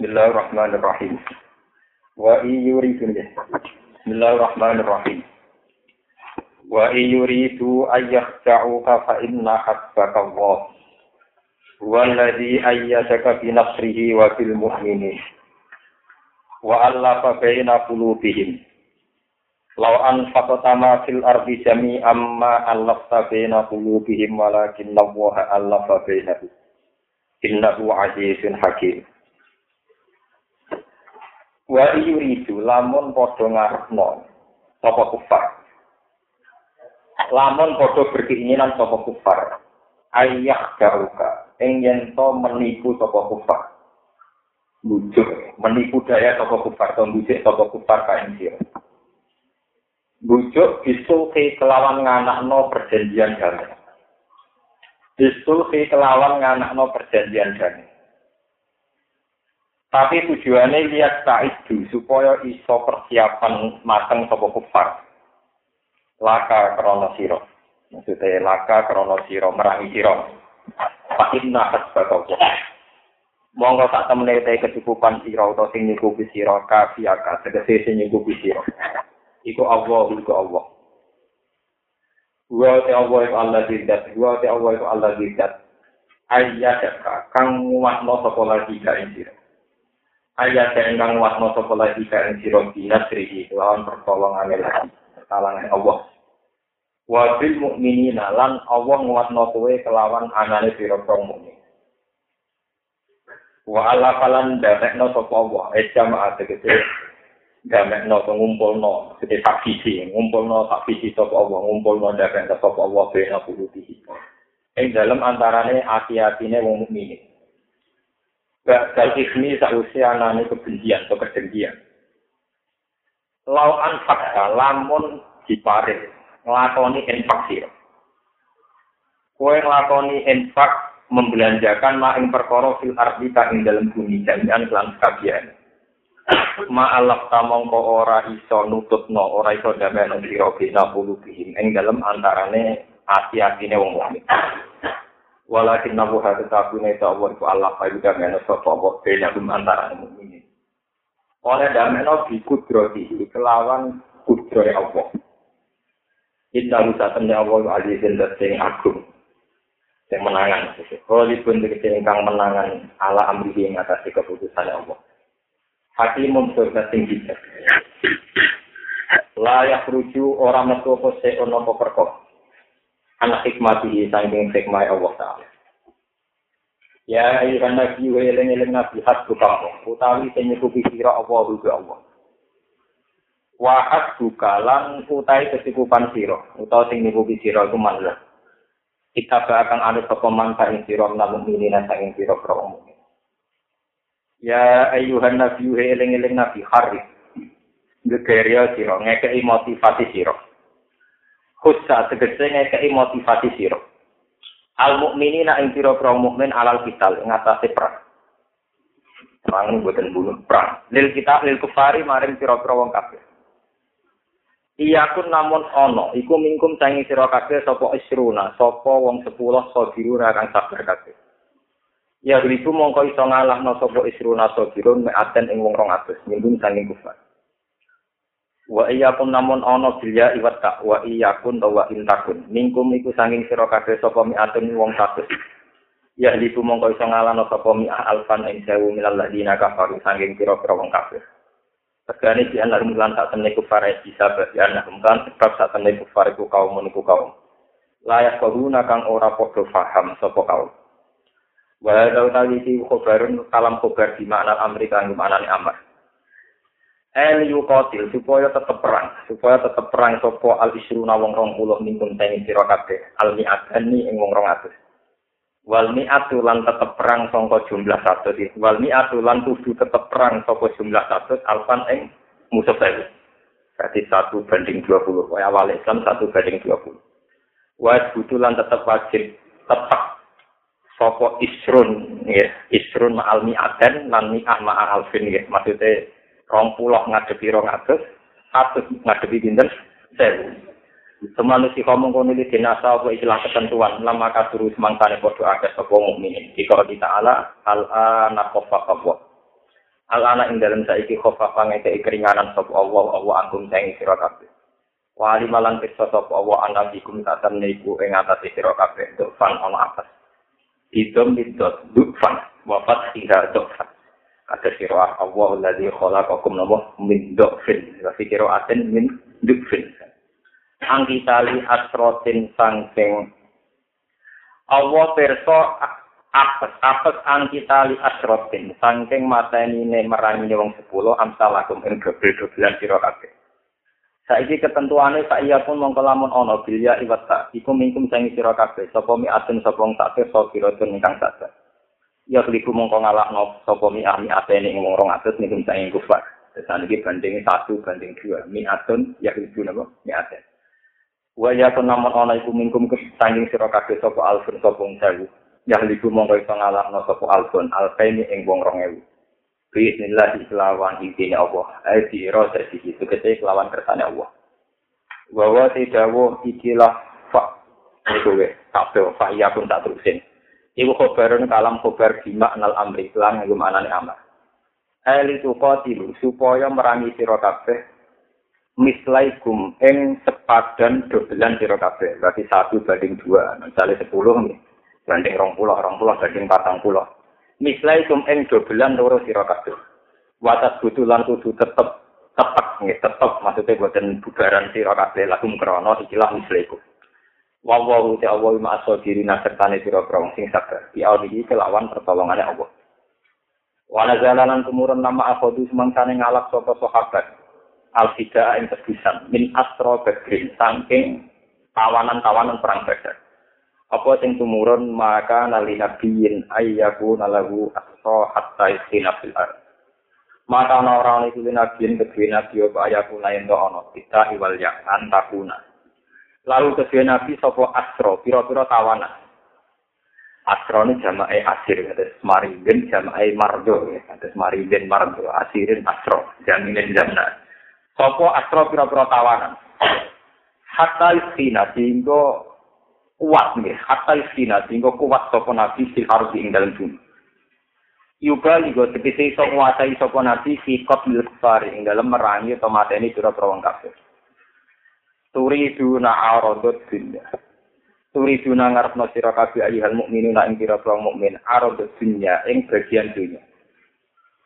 Bismillahirrahmanirrahim. Wa iyuridu Bismillahirrahmanirrahim. Wa iyuridu ayyakhja'uka fa inna hasbaka Allah. Huwa alladhi ayyadaka bi nasrihi wa bil mu'minin. Wa allafa baina qulubihim. Law anfaqta ma fil ardi jami'an ma allafta baina qulubihim walakin Allah allafa bainahum. Innahu azizun hakim. Wa yuridu lamun padha ngarepno sapa kufar. Lamun padha berkeinginan sapa kufar. Ayah garuka ing yen to menipu sapa kufar. Bujuk menipu daya sapa kufar to bujuk sapa kufar kae sira. Bujuk bisulhi kelawan nganakno perjanjian damai. Bisulhi kelawan nganakno perjanjian damai. Tapi tujuannya lihat itu supaya iso persiapan mateng sapa kufar. Laka krono siro. Maksudnya laka krono siro merangi siro. Pak Inna hasbaka Monggo tak temene te kecukupan siro atau sing nyukupi siro kafiaka tegese sing nyukupi siro. Iku Allah iku Allah. Wa te Allah iku Allah zidat, wa te Allah iku Allah zidat. Ayyadaka kang nguatno sapa lagi ka siro. Ayat ingkang wasno sapa lagi kang sira dinasri lawan pertolongan lagi talangan Allah. Wa bil mukminina lan Allah nguatno kowe kelawan anane sira kaum mukmin. Wa ala falan darekno sapa Allah e jamaah tegese damekno to ngumpulno sete takvisi ngumpulno takvisi sapa Allah ngumpulno darek sapa Allah bena puluhi ing dalam antarane ati-atine wong mukmin Bakal ismi sausia anane kebencian atau kedengkian. Lau anfakta lamun diparit ngelakoni infak siro. Kue ngelakoni infak membelanjakan ma ing perkara fil ardi ing dalam bumi jami'an kelan sekabian. Ma alaf tamongko ora iso nututno, ora iso damai sira bina bulu bihim ing dalam antarane ati-atine wong mukmin. Walakin nabu hati tabu neta Allah itu Allah fa yuda meno sapa wa bena gum antara mukminin oleh dameno bi kudroti kelawan kudrote Allah. Inna musa temne Allah azizin dan sing agung yang menangan. Kali pun dikete ingkang menangan ala amri yang atas keputusan Allah. Hakimun surga tinggi layak rujuk orang metu apa se'on apa perkara anak hikmati saking hikmah Allah Ta'ala. Ya ayuhan nabi wa eling eling nabi hasbu kamu utawi sing nyukupi sira Allah juga Allah. Wa hasbu kalan utawi kecukupan sira utawa sing nyukupi sira iku manlah. Kita akan ada sapa mangsa ing sira namun ini saking sira pro Ya ayuhan nabi wa eling eling nabi harif. Gegeria sira ngekei motivasi sira. Khusa tegese ngekei motivasi sira al mukminina ing mukmin alal kital ing atase perang perang boten bunuh perang lil kita lil kufari maring pira-pira wong kafir Iya kun namun ono, iku mingkum sangi sira kabeh sapa isruna, sapa wong 10 sabiru kang sabar kabeh. Ya ribu mongko iso ngalahno sapa isruna sabirun me aten ing wong 200, mingkum sangi kufar. Wa pun namun ana bilya iwat tak wa iya pun wa intakun mingkum iku sanging sira kabeh sapa mi'atun wong satu ya liku mongko iso ngalano sapa mi alfan ing sewu minal ladina kafaru sanging pira-pira wong kafir Tegane di anak mulan tak temne kufar bisa bagi anak kan sebab tak temne kufar iku kaum meniku kaum. Layak kaguna kang ora padha paham sapa kaum. Wa tadi si khobarun kalam khobar di makna Amerika yang maknane amar. El yukotil supaya tetep perang, supaya tetep perang sopo al isruna wong rong puluh mingkun teni sira kabeh al mi'atani ing wong rong atus. Wal mi'atu lan tetep perang sangka jumlah satu. Wal mi'atu lan kudu tetep perang saka jumlah satu alfan ing musuh. Berarti satu banding dua puluh. Wah awal Islam satu banding dua puluh. Wajib lan tetep wajib tetap sopo isrun, ya. isrun ma'al mi'atan lan mi'ah ma'al alfin, ya. maksudnya rong puluh ngadepi rong atus, atus ngadepi dinten sewu. Semanusia kamu kono di dinasa apa istilah ketentuan lama terus mangkane podo ada sapa mukminin. Jika kita ala al anakofa kabwa. Al ana ing dalem saiki khofa pangeke keringanan sapa Allah Allah angkum saing sira kabeh. Wali malan pirsa sapa Allah ana ikum tatam niku atas sira kabeh untuk fan ana atas. Idom bidot dukfan wafat hingga dokfan. Kata sira Allah alladzi khalaqakum nabo min dokfin. Fi aten min dukfin. Angkitali asrotin sangking. Allah perso apes apes antitali asrotin saking mateni ne merangi wong sepuluh amsalakum ing sira kabeh. Saiki ketentuane sak iya pun mongko lamun ana bilya iwata iku mingkum sing sira kabeh. Sapa mi aten sapa wong sak pirsa pira ingkang sadar ya kliku mongko ngalahno sapa mi ami atene ing wong 200 mingkum sing kufar Saat ini banding satu banding dua, mi atun ya kliku napa mi aten. Wa ya namun ana iku mingkum kesanging sira kabeh sapa alfun sapa wong sewu yang liku mongko iso ngalahno sapa albon alfaini ing wong 2000 Bismillah kelawan intine Allah. Ayo diro dadi itu kete kelawan kersane Allah. Bahwa tidawo ikilah fa iku we kabeh fa iya pun tak terusin. Iku khobarun kalam khobar bima nal amri lan nggo manane amar. Eli tuqatilu supaya merangi sira kabeh mislaikum ing sepadan dobelan sira kabeh. Berarti satu banding dua. Misalnya sepuluh nih. banding rong pulau, rong pulau banding patang pulau. Misalnya kum eng dobelan loro siro kabeh. Watas butulan kudu tetep tetep nih tetep maksudnya buatan bubaran siro kabeh lagu krono ikilah misalnya kum. Wawahu te Allah ma aso diri nasertane siro krong sing sabar. Di ini kelawan pertolongannya Allah. Wana jalanan kemurun nama akhodu semangsane ngalak sopo sahabat. Al-Fida yang tebusan. Min astro badrin. Sangking tawanan-tawanan perang badar. apa sing tumurun maka nali nabiyin ayyaku nalahu aso hatta istina fil ar maka ana ora ana iku nabiyin kedue nabi apa ayyaku lain do ana kita iwal ya antakuna lalu kedue nabi sapa asro? Pira-pira tawanan. Asro ini jamae asir kata maringen jamae mardo kata maringen mardo asirin asro jaminin jamna sapa asro pira-pira tawanan? Hatta istina sehingga kuat nih hatta istina sehingga kuat sopo nabi fil harus ing dalam bumi Yuga juga tegese iso nguasai sopo nabi fi qatlil kufar ing dalam merangi atau mateni pira wong kafir. Turidu na aradud dunya. Turidu na ngarepno sira kabeh ayyuhal mukminuna ing pira wong mukmin aradud dunya ing bagian dunya.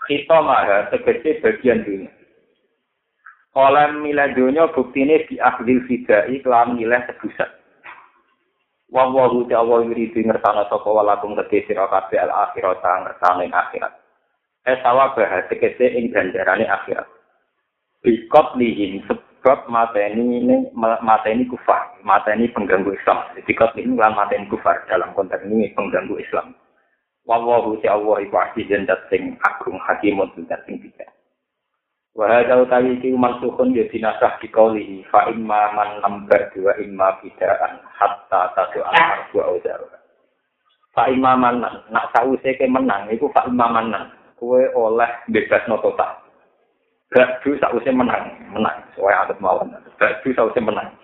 Kita maha tegese bagian dunya. Kalau milih dunia buktine di akhir fidai kelam milih tebusan. wa wa hu ta wa yuridu ngertana sapa walakum kedhe sira al akhirat ngertana ing akhirat eh sawab tegese ing ganjarane akhirat bikot lihim mateni ini mateni kufar mateni pengganggu Islam bikot ini lan mateni kufar dalam konteks ini pengganggu Islam wa wa hu ta wa iku azizun sing agung hakimun sing bijak Wa hadza utawi iki mansukhun ya dinasah di qawli fa imma man lambar dua imma bidaan hatta tatu al wa audar. Fa imma man nak sause ke menang iku fa imma man kowe oleh bebas no total. Gak du sause menang, menang. Soale adat mawon. Gak du sause menang.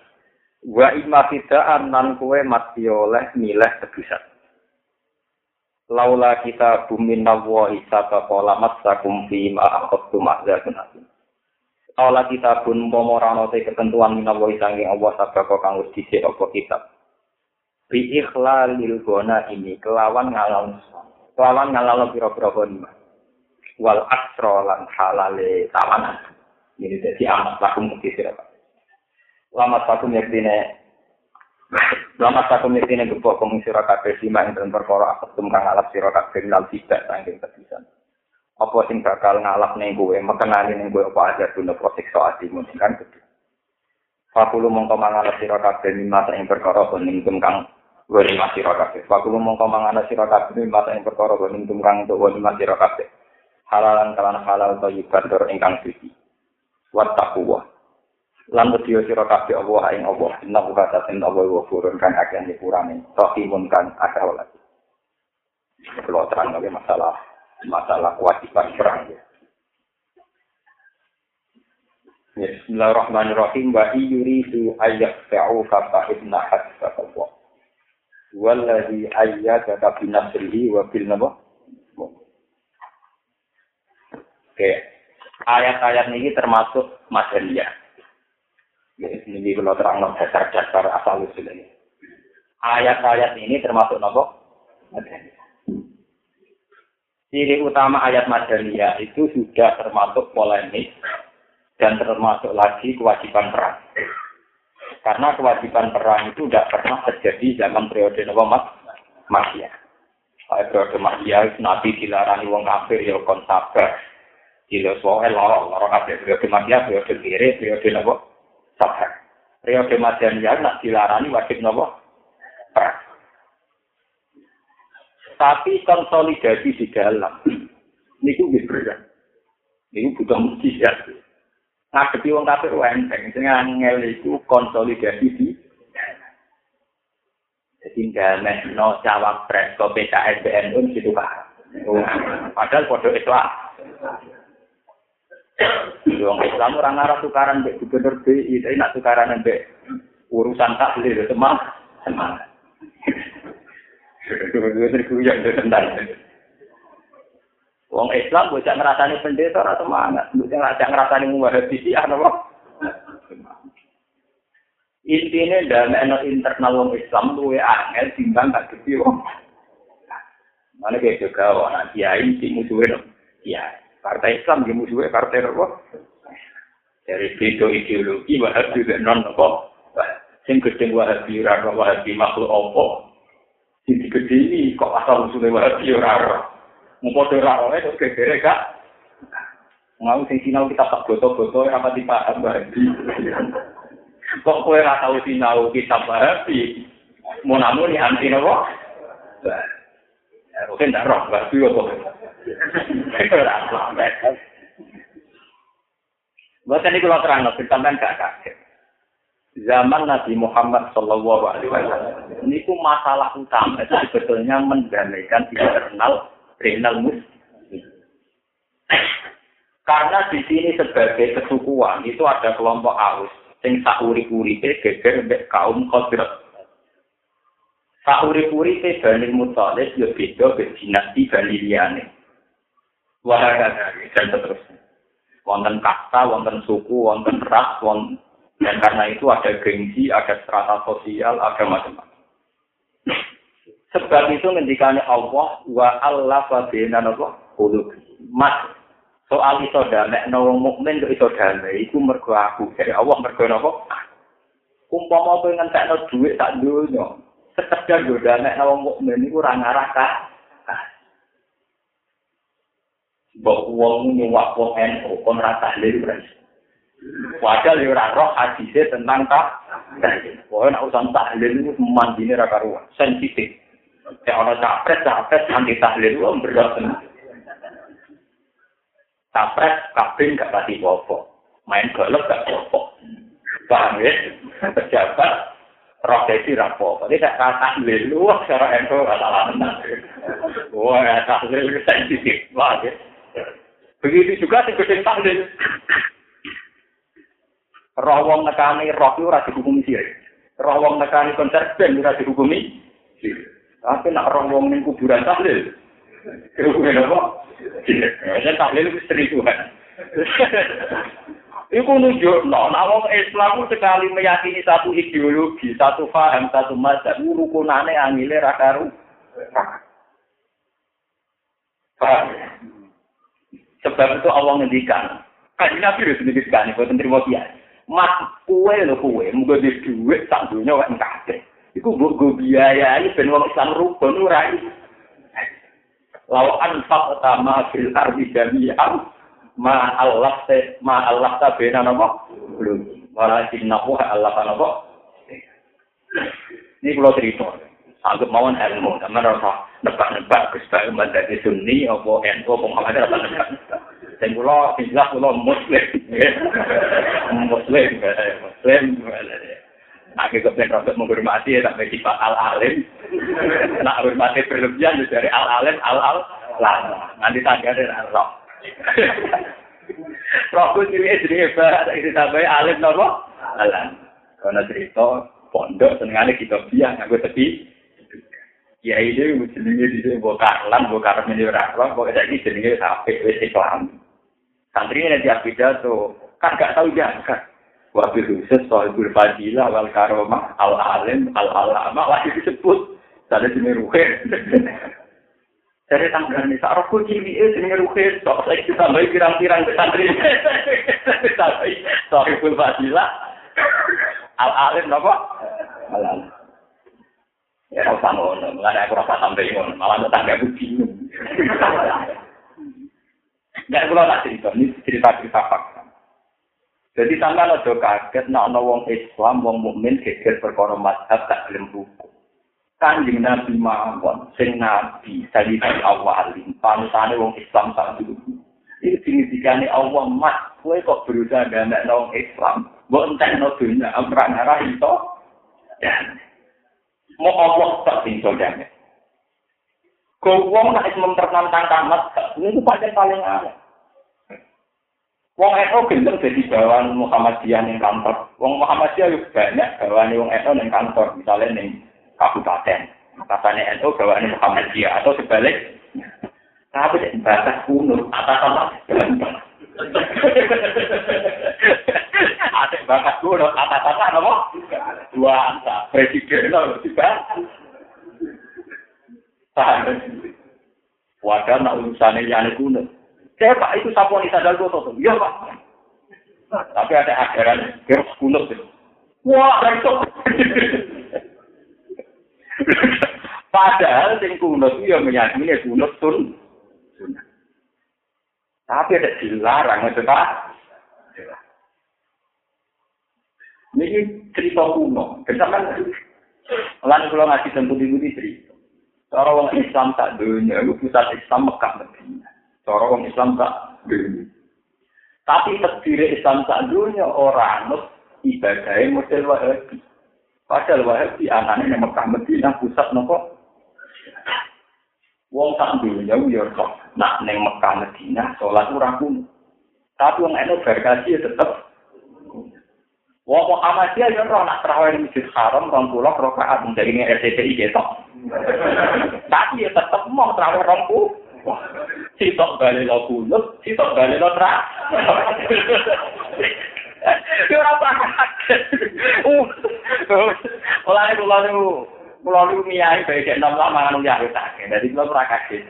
Wa imma bidaan nan kowe mati oleh milih tebusan. laula kita bumi nawa isata pola masakum fi ma akhadtu ma'zatun asim. Laula kita pun momorano te ketentuan minawa isanging Allah sabako kang wis dhisik apa kitab. Bi ikhlalil gona ini kelawan ngalal kelawan ngalal pira-pira gona. Wal asra lan halale tawanan. Ini jadi amat lakum mesti sira. Lama satu yektine Lama satu yang gebok kong sira kabeh lima ing dalam perkara aketum kang alap sira kabeh lal tidak saking kebisan. Apa sing bakal ngalap ning kowe, mekenani ning kowe apa aja guna prosiksa atimu kan gede. Fakulu mongko mangan sira kabeh lima ing perkara kuning kang wani sira kabeh. Fakulu mongko mangan sira kabeh lima ing perkara kuning kang untuk wani sira kabeh. Halalan kalan halal thayyiban ingkang suci. Wattaqwa. lan wedi sira kabeh Allah ing Allah inna wa ta'ala Allah wa furun kan akeh nyepurane rahimun kan akeh wala kalau terang lagi masalah masalah kewajiban perang ya. Bismillahirrahmanirrahim wa yuridu ayyaqta'u fa inna hasbaka Allah walladhi ayyadaka bi nasrihi wa bil nabah Ayat-ayat ini termasuk madaniyah. Ini kalau terang dasar-dasar asal usul ini. Ayat-ayat ini termasuk nopo. Ciri utama ayat madaniyah itu sudah termasuk polemik dan termasuk lagi kewajiban perang. Karena kewajiban perang itu tidak pernah terjadi zaman periode Nabi Makia. Pada periode Makia, Nabi dilarang wong kafir ya kon. Gila soal lorong, lorong kabeh periode Makia, periode kiri, periode Nabi sabar. Periode Madaniyah nak dilarani wajib perang. Tapi konsolidasi di dalam niku nggih berat. Niku butuh mujizat. Ngadepi wong kafir enteng, sing angel iku konsolidasi di jadi nggak no cawak pres ke PKS BNU gitu kan. Padahal kode Islam. Wong Islam orang arah tukaran mbek gubernur BI, tapi nak tukaran mbek urusan tahlil semang semangat. Wong Islam bocah ngerasani pendeta ora semangat, bocah ngajak ngerasani muwahabi ana apa? Intinya dalam internal wong Islam luwe angel timbang gak gede wong. Mana kayak juga orang kiai si musuhnya. Ya, partai Islam di musuhnya partai apa? Dari beda ideologi wahabi juga non apa? Sing gedeng wahabi rara wahabi makhluk apa? Sing gede ini kok asal usulnya wahabi rara? Mau podo rara itu gegere gak? Mau sing sinau kita tak boto-boto apa dipaham wahabi? Kok kowe ora tau sinau kitab wahabi? Mau namun anti nopo? Mungkin tidak roh, nggak sih kok. Bukan ini kalau terang, sampai gak kaget. Zaman Nabi Muhammad Shallallahu Alaihi Wasallam, ini ku masalah utama itu sebetulnya mendamaikan internal internal muslim. Karena di sini sebagai kesukuan itu ada kelompok aus, sing sauri-uripe geger kaum Khazraj. Sauri-uripe Bani Muthalib ya beda be dinasti Bani liyane. Dan seterusnya. Wonten kasta, wonten suku, wonten ras, wonten dan karena itu ada gengsi, ada strata sosial, ada macam-macam. Sebab itu ngendikanya Allah wa Allah wa bina Allah Mas soal iso damai nawang mukmin kok iso damai iku mergo aku dari Allah mergo napa umpama kowe ngentekno dhuwit tak donya sekedar yo damai nawang mukmin iku ora ngarah ka Mbok wong nyuwak wong NU kon ra tahlil Padahal ya ora roh hadise tentang tak. Wah, nek urusan tahlil itu mandine ra karuan, sensitif. Ya ana capres, capres anti tahlil itu berat. Capres kabin gak pati popo. Main golok gak popo. Paham ya? Pejabat roh desi rapo. Tapi tak kata tahlil, wah cara ento gak salah menang. Wah, tahlil itu sensitif. Ya. Begitu juga si gedeng tahlil. roh wong nekani roh itu ora dihukumi sirik. Roh wong nekani konser band ora dihukumi. Tapi nak roh wong ning kuburan tahlil. Dihukumi apa? Sirik. Ya tahlil itu seribuan. Iku nunjuk, no, wong Islam sekali meyakini satu ideologi, satu paham, satu mazhab, rukunane angile rakaru. Sebab itu Allah ngendikan. Kan Nabi harus ngendikan, buat terima kiai. Mas kue lho kue, muga di duit sak dunia wak kabeh. Iku mbok go biayai ben wong Islam rukun ora Law anfaq utama fil ardi jami'an ma Allah te ma Allah ta bena napa belum walakin nahu Allah ta napa ini kalau cerita anggap mawon ilmu teman rasa nebak-nebak Gus Bayu menjadi sunni apa NU apa Muhammad rasa nebak dan kula jelas kula muslim. muslim, muslim. Nah, kita pengen rotok menghormati ya sampai sifat al alim. Nah, hormati berlebihan dari al alim al al lama. Nanti tanya dari al roh. Rohku sini jadi hebat, ini sampai alim nopo alam. Karena cerita pondok senengane kita biang, aku sedih. Ya ini jenenge di sini bukan karlan, bukan karmen ora, pokoknya ini jenenge sampai wis Islam. Santri ini dia pidato, kan gak tahu jangan. Wabil khusus sohibul fadilah wal karomah al alim al alama lagi disebut. Tadi sini ruhe. Dari tanggal ini, saat aku cili itu sini ruhe. Sok saya ditambahi pirang-pirang santri. Sohibul fadilah al alim apa? Al alim. Ya, kalau sama ngono, nggak aku rasa sampai ngono, malah tetangga aku bingung. Nggak kalau tak cerita, ini cerita-cerita fakta. Jadi sampai lo kaget, nak wong Islam, wong mukmin geger perkara mazhab tak gelem. Kanjeng Nabi mawon, sing Nabi, dari awalin, panutane wong Islam tak dulu. Ini signifikannya Allah, mas, kue kok berusaha gamek wong Islam, mbok entek no dunia, amrang arah itu, ya. Mau Allah tak tinggal gamek. Kau wong nak mempertentangkan mazhab, ini paling paling aneh. Wong NU gendeng jadi bawahan Muhammadiyah yang kantor. Wong Muhammadiyah juga banyak bawahan Wong NU yang kantor, misalnya ning kabupaten. Katanya NU bawahan Muhammadiyah atau sebalik. Tapi batas kuno atas gampang. Ada batas kuno atas atas apa? Dua angka presiden loh tiba. Wadah nak urusannya yang kuno. Saya Pak itu sapuan sadar gue tuh. Iya Pak. Tapi ada ajaran kira kunut. Wah, itu. Padahal sing kunut itu yang meyakini kunut tun. Tapi ada dilarang itu Pak. Ini cerita kuno. Kesamaan Lan kalau ngasih tentu di cerita. Orang Islam tak dunia, itu pusat Islam Mekah. Cara orang Islam tak dunia. Tapi terdiri Islam tak dunia orang nut ibadahnya model wahabi. Padahal wahabi anaknya yang Mekah Medina pusat nopo. Wong tak dunia ya kok nak neng Mekah Medina sholat ora kuno. Tapi wong eno berkasi tetep Wong Muhammadiyah ya roh nak terawih masjid haram rong puluh rokaat menjadi ini RCTI gitu. Tapi ya tetep mau terawih rong puluh. Sitok balik lo kunut, sitok balik lo tra. Yo ora kaget. Mulane kula niku kula niku miyai bae gek nom lama anu ya tak. Dadi kula ora kaget.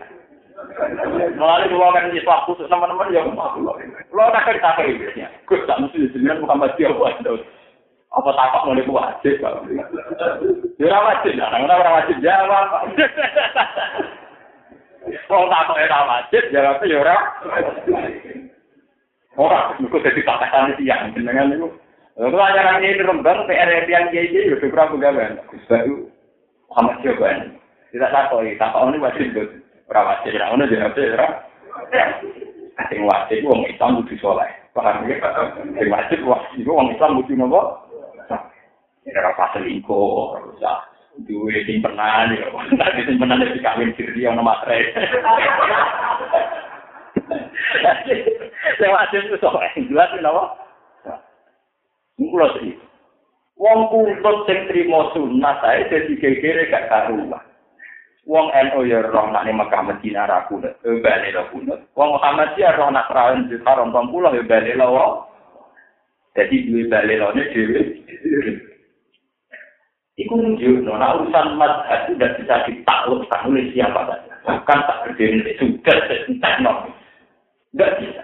Mulane kula kan wis waktu teman-teman ya kula. Kula tak kaget iki. Gus tak mesti jenengan Muhammad dia wae. Apa takok mau niku wajib, Pak? Ya ora wajib, ora ora wajib jawab. Wong tak kok ora wajib jawab ya ora. Ora, iku dadi tatakan siang jenengan niku. Lalu ajaran ini rembang PR yang kiai itu berapa gawe? Baru Muhammad Jokowi. Tidak takut, takut ini wajib tuh. Ora wajib, ora ono jawab ora. Sing wajib wong Islam kudu saleh. Paham ya? Sing wajib wajib wong Islam kudu nopo? Ya ora pas selingkuh, ora duwe simpenan ya. Nanti simpenan itu kawin diri ono matre. Lewat itu sok jelas napa? Kulo sih. Wong kuntut sing trimo sunah sae dadi gegere gak karuan. Wong NU ya roh nak ning Mekah Madinah ra kunut, bali lo kunut. Wong Muhammad ya roh nak rawon di Haram 20 ya bali lo. Jadi duwe bali ne dhewe. Iku nunjuk, nah urusan mazhab itu tidak bisa ditaklukkan oleh siapa saja. Bahkan tak berdiri sudah teknologi. Tidak bisa.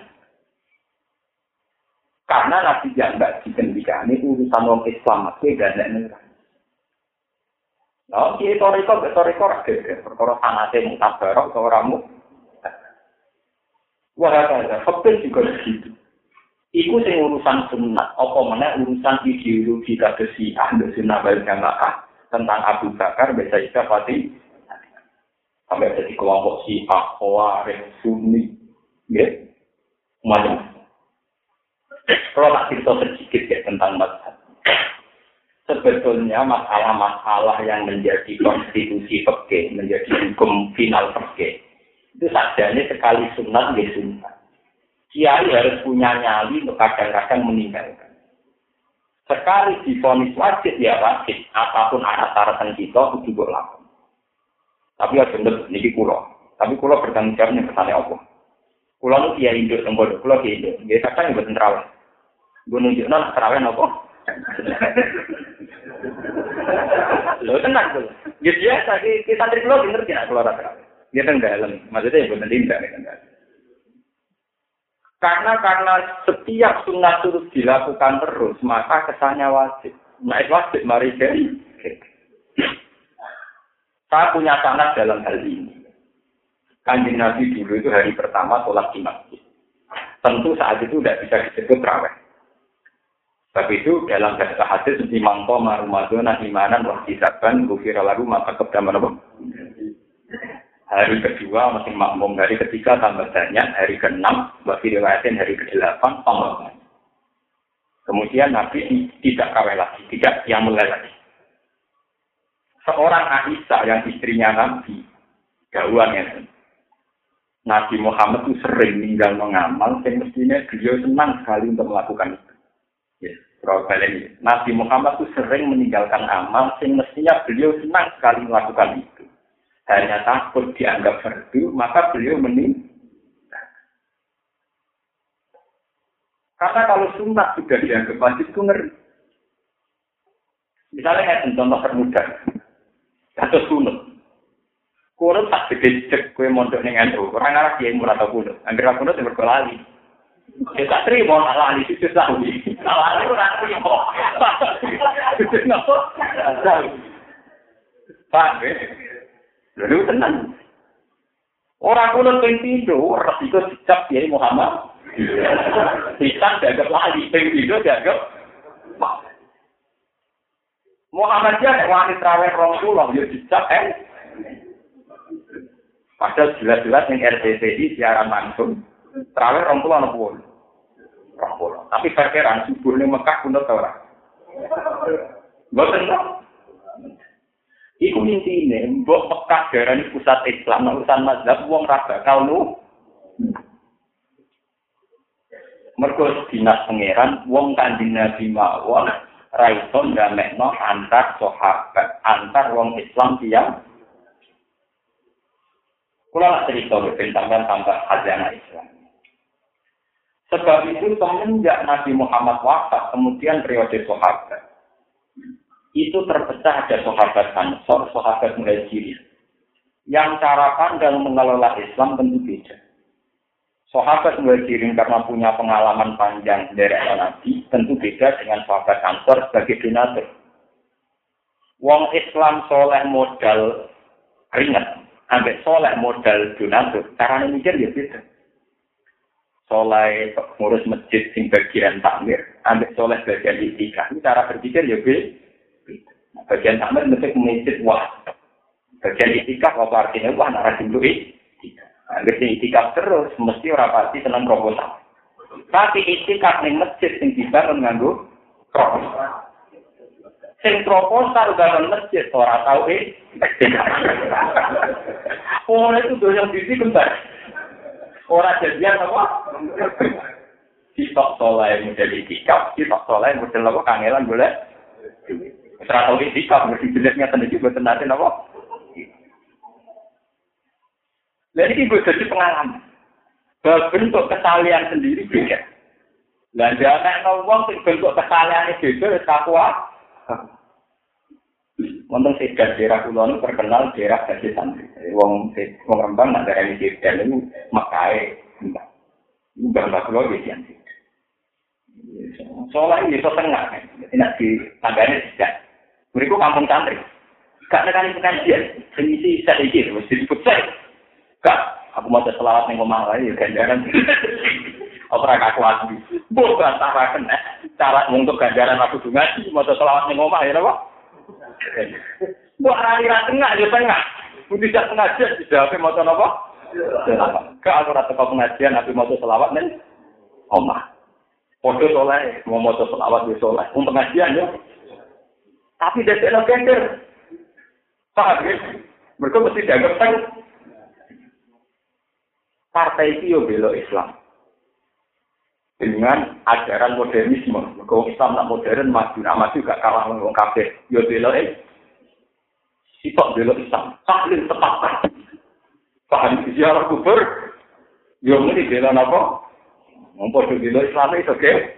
Karena nabi yang tidak dihentikan ini urusan orang Islam masih gak ada neraka. Nah, kiai toriko, toriko rakyat, perkara sanate mutabarok, seorangmu. Wah, ada, fakir juga begitu. Iku sing urusan sunat, apa mana urusan ideologi kata si ahli sunnah wal jamaah tentang Abu Bakar, bisa kita pasti sampai jadi kelompok si Ahwarek Sunni, ya, macam. Kalau tak cerita sedikit ya tentang mazhab. Sebetulnya masalah-masalah yang menjadi konstitusi peke, menjadi hukum final peke, itu sajanya sekali sunat, ya sunat. Kiai harus punya nyali untuk kadang-kadang meninggalkan. Sekali difonis wajib ya wajib, apa pun atas syaratan kita itu juga lakukan. Tapi ya bener, ini kulo. Tapi kulo bertanggung jawabnya kesannya Allah. Kulo nu kiai induk tembok, kulo kiai induk. Nggih kadang mboten terawih. Gue nunjukno nak terawih napa? Lho tenang tuh. Ya biasa ki santri kulo ngerti nak kulo terawih. Dia kan dalam, maksudnya ya benar tidak kan Karena karena setiap sunnah terus dilakukan terus, maka kesannya wajib. Nah, wajib mari jadi. Saya punya sanat dalam hal ini. Kanjeng Nabi dulu itu hari pertama sholat di masjid. Tentu saat itu tidak bisa disebut raweh. Tapi itu dalam bahasa hadis di mangko marumadona imanan wah kisaban gufira lagu maka kedaman Hari kedua masih makmum, hari ketiga tambah banyak, hari keenam, bagi riwayatin hari ke-8 tambah banyak. Kemudian Nabi tidak kawin lagi, tidak yang mulai lagi. Seorang Aisyah yang istrinya Nabi, gawan ya. Nabi Muhammad itu sering meninggal mengamal, dan mestinya beliau senang sekali untuk melakukan itu. Ya, yes, Nabi Muhammad itu sering meninggalkan amal, yang mestinya beliau senang sekali melakukan itu hanya takut dianggap fardu, maka beliau meninggal. Karena kalau sunnah sudah dianggap wajib itu ngeri. Misalnya contoh termudah, atau sunut. Kunut tak cek kue mondok ning NU. Orang arah dia murah atau kunut. Angger kunut yang berkelali. Ya tak terima nak lali itu lali. Lali ora terima. Kenapa? Pak, Lalu tenang. Orang kuno ping pindho, resiko dicap ya Muhammad. Bisa dianggap lali, ping pindho dianggap Muhammad dia wani traweh rong pulau, ya dicap eh. Padahal jelas-jelas yang RTTI siaran langsung. Anak pulau. Rong pulau. Tapi perkiraan subuh ini Mekah kuno tau orang. Gak tenang. Iku intine mbok Mekah darani pusat Islam, urusan mazhab wong ra bakal nu. Mergo dinas pangeran wong kanjeng Nabi mawon ra iso ndamekno antar sahabat, antar wong Islam tiang. Kula nak cerita tentang tambah hajana Islam. Sebab itu semenjak Nabi Muhammad wafat, kemudian periode sahabat, itu terpecah ada sahabat Ansor, sahabat Muhajirin. Yang cara pandang mengelola Islam tentu beda. Sahabat Muhajirin karena punya pengalaman panjang dari Nabi, tentu beda dengan sahabat Ansor sebagai donatur. Wong Islam soleh modal ringan, ambek soleh modal donatur, caranya mikir ya beda. Soleh ngurus masjid sing bagian takmir, ambek soleh bagian itikaf, cara berpikir ya beda. Bagian tamer mesti mengisip wah. Bagian itikaf apa artinya wah narasi dulu Agar sing itikaf terus mesti orang pasti senang proposal. Tapi itikaf ning masjid sing dibangun nganggo proposal. Sing proposal bangun masjid ora tau eh. Oh itu yang bisi kembar. Orang jadian apa? Sitok soleh model itikaf, sitok soleh model apa kangelan boleh. Serah tahu sikap, mesti jelasnya tanda juga nanti apa. Jadi ini gue jadi pengalaman. Bentuk kesalian sendiri beda. Dan jangan ngomong bentuk kesalian itu beda, takwa. Wonten sing daerah kula niku terkenal daerah Gajah Santri. Wong wong Rembang nak daerah iki dan ini makae enggak. Enggak kula iki sing. Soalnya ini so tengah, enak di tangganya tidak. Mereka kampung santri. Gak ada kali pengajian, sengisi saya ini, mesti diput saya. Gak, aku mau selawat nih ngomong lagi, ya gandaran. Aku rakyat kuat, bukan tak rakyat. Cara untuk ganjaran aku ngaji mau selawat ning omah ya napa? Mbok rali ra tengah ya tengah. Budi sak pengajian tidak apa mau napa? Gak aku ra teko pengajian aku mau selawat ning omah. Foto soleh, mau mau selawat di soleh. Pengajian ya. Tapi dari lo gender. Paham ya? Mereka mesti dianggap kan partai itu belok Islam. Dengan ajaran modernisme. Mereka Islam nak modern maju, nak maju gak kalah dengan kafe. Yo belok eh. Sitok belok Islam. Tahlil tepat. Paham ziarah kubur. Yo bela napa? Wong padha bela Islam iso ge.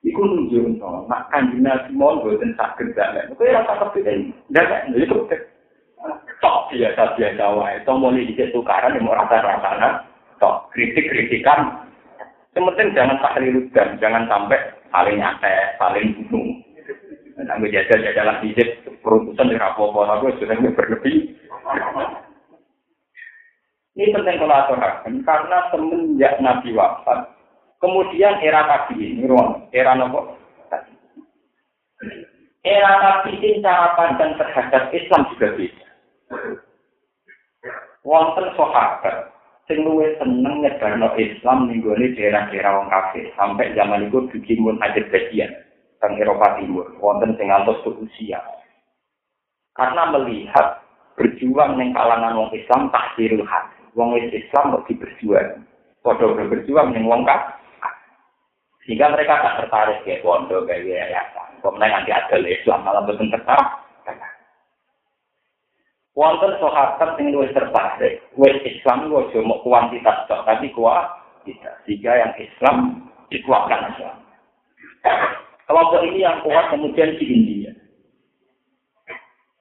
Iku nunjukno, mak kanjeng Nabi mon boten saged dalem. Kowe ora tak kepikir. Ndak, itu tok biasa biasa wae. Tomo ini tukaran yang mau rasa-rasana. Tok kritik-kritikan. Yang penting jangan tahliludan, jangan sampai saling nyantai, saling bunuh. Nah, jajal-jajalan dicek perutusan di rapopo, aku sudah berlebih. Ini penting kalau karena semenjak Nabi wafat, kemudian era kaki ini, era nopo, era Nabi ini cara pandang terhadap Islam juga beda. Wonten sahabat sing luwih seneng nyebarno Islam ning gone daerah-daerah wong kafir. Sampai zaman itu dikimun aja bagian teng Eropa Timur wonten sing ngantos usia karena melihat berjuang ning kalangan wong Islam tak hati wong Islam kok diberjuang padha berjuang ning wong kafir. Sehingga mereka tak tertarik kayak pondok kayak yayasan. Kok nanti ada Islam malah betul tertarik wonten sahabat sing luwih tertarik wis Islam kok cuma kuantitas tok tapi kualitas sehingga yang Islam dikuatkan Islam. Kelompok ini yang kuat kemudian di India.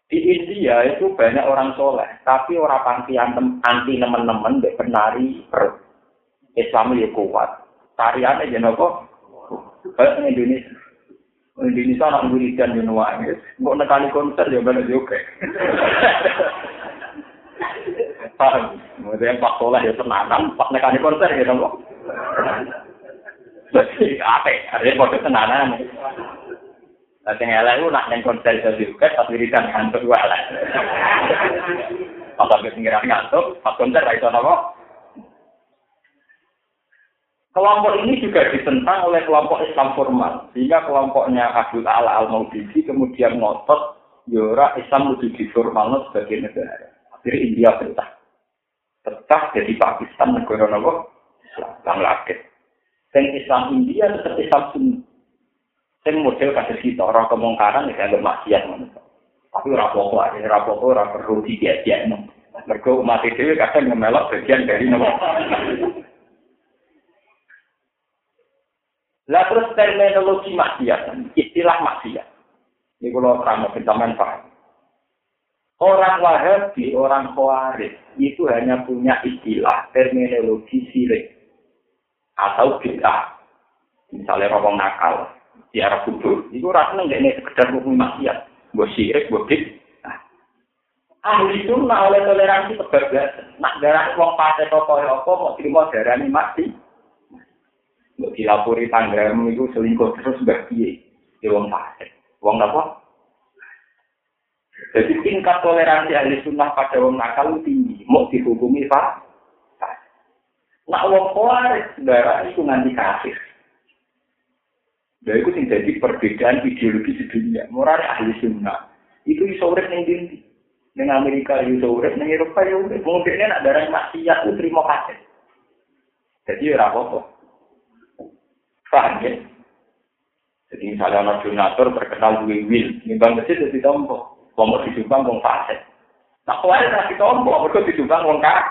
Di India itu banyak orang soleh tapi orang anti anti teman-teman dek penari per Islam itu kuat. Tariannya jadi kok banyak Indonesia Indonesia anak wiridan di nuwangis, mau nekani konser ya benar juga. Paham? Kemudian Pak Soleh ya tenanan, Pak nekani konser ya dong. Apa? Ada kode tenanan. Nanti ngelak itu nak neng konser itu juga, tapi wiridan ngantuk lah. Pas pinggiran ngantuk, pas konser itu apa? Kelompok ini juga ditentang oleh kelompok Islam formal, sehingga kelompoknya Abdul Ala al Maududi kemudian ngotot Yora ya Islam lebih diformal sebagai negara. Akhirnya India betah, betah jadi Pakistan negara nopo Islam Bangladesh. Dan Islam India tetap Islam Sunni. Sing model kasus kita orang kemungkaran ya agak maksiat Tapi orang pokok aja, orang pokok orang perlu diajak. Mereka umat itu kadang ngemelok bagian dari nopo. Lah terus terminologi maksiat, istilah maksiat. Ini kalau terang bersamaan paham. Orang Wahabi, orang Khawarij itu hanya punya istilah terminologi sirik atau bid'ah. Misalnya orang nakal di arah kubur, itu rasanya nggak ini sekedar hukum maksiat, buat sirik, buat bid'ah. Ahli sunnah oleh toleransi kebablasan. Nak darah uang pasai toko apa mau terima darah ini mati. Mbok dilapori tanggamu itu selingkuh terus mbak piye? Ya wong fasik. Wong apa? Jadi tingkat toleransi ahli sunnah pada wong nakal tinggi, mau dihukumi pak. Nak wong kuaris darah itu nanti kafir. Dan itu jadi perbedaan ideologi di dunia. Moral ahli sunnah itu iso urip ning dindi. Ning Amerika iso urip, ning Eropa ya urip. Mungkin nak darah maksiat itu terima kasih. Jadi apa-apa. Paham ya? Jadi misalnya anak donatur terkenal duwe wil, nimbang masjid jadi tombo. Wong di disumbang wong fase. Nah, kau ada di tombo, mereka disumbang wong kak.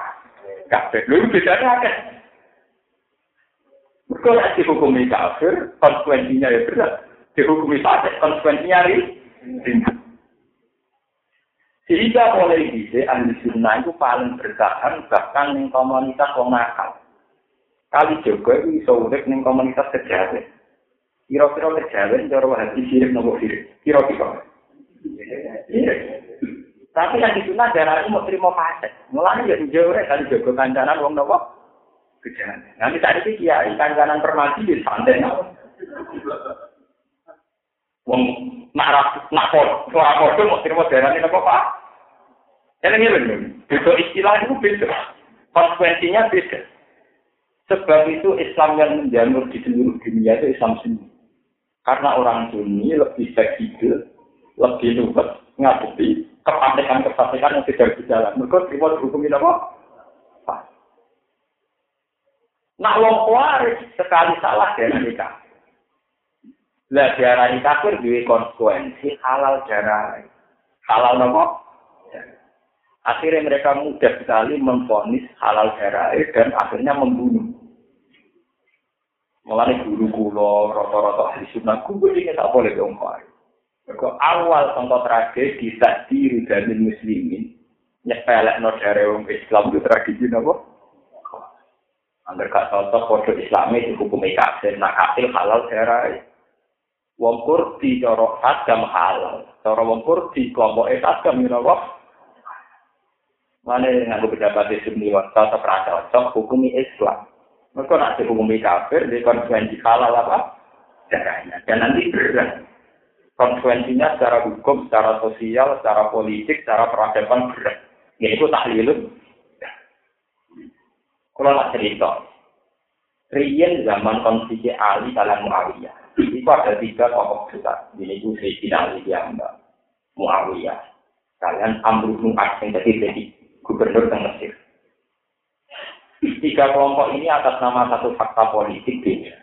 Kabeh. Lha bedane akeh. Mereka lek dihukumi kafir, konsekuensinya ya berat. Dihukumi fase, konsekuensinya ringan. Sehingga mulai bisa ahli sunnah itu paling bertahan bahkan di komunitas wong nakal. Kali itu bisa urip ning komunitas kejawen. Kira-kira kejawen cara hati sirik nopo sirik. Kira-kira. Tapi yang di sana darah itu mau terima fase. Mulanya jadi jauh kali Joko kancanan wong nopo kejawen. Nanti tadi sih kiai kancanan permati di santai Wong marah nak pol, suara pol mau terima darah ini nopo pak. Jadi ini benar. Beda istilah itu beda. Konsekuensinya beda. Sebab itu Islam yang menjamur di seluruh dunia itu Islam Sunni. Karena orang Sunni lebih fleksibel, lebih luwes, ngadepi kepanikan-kepanikan yang tidak berjalan. Mereka terima dihukumin apa? Nah, wong kuaris sekali salah dari nikah. Lah darah kafir duwe konsekuensi halal darah. Halal nopo? Akhirnya mereka mudah sekali memfonis halal darah dan akhirnya membunuh. Mulai guru kulo, roto-roto ahli sunnah, gue ini tak boleh diomongin. Kau awal contoh tragedi tadi dari muslimin nyepelek no dari orang Islam itu tragedi apa? Angger gak cocok kode Islami dihukum kafir, nak kafir halal darah. Wong Kurdi cara agam halal, cara wong Kurdi kelompok agam you know Mana yang aku pendapat di sini tetap rasa cocok hukumi Islam. Mereka nak dihukumi kafir, di konsekuensi halal apa? Darahnya. Dan nanti berat konsekuensinya secara hukum, secara sosial, secara politik, secara peradaban berat. Ya itu tahlilun. Kalau nak cerita, Rian zaman konflik Ali dalam Muawiyah. Itu ada tiga tokoh besar. Ini itu Sayyidina Ali yang Muawiyah. Kalian Amr bin As yang jadi jadi gubernur di Mesir. Tiga kelompok ini atas nama satu fakta politik beda.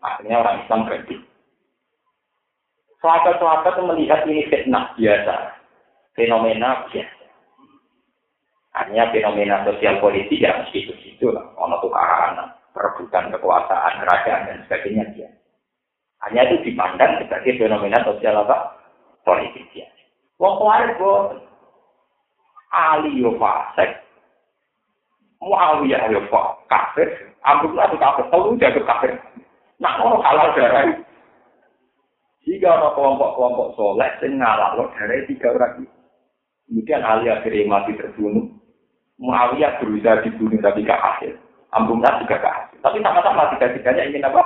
Akhirnya orang Islam berdiri. Sahabat-sahabat melihat ini fitnah biasa, fenomena biasa. Hanya fenomena sosial politik ya mesti itu itu lah, ono tukaran, perebutan kekuasaan, kerajaan dan sebagainya dia. Hanya itu dipandang sebagai fenomena sosial apa? Politik dia. Wong boten. Ali yo fasik. Muawiyah yo kafir. Abdullah itu kafir. Tahu jago kafir. Nah, kalau halal darah jika ada kelompok-kelompok soleh ngalah loh dari tiga orang itu. Kemudian Ali akhirnya mati terbunuh. Muawiyah berusaha dibunuh tapi gak hasil. Ambungnya juga gak hasil. Tapi sama-sama tiga-tiganya ingin apa?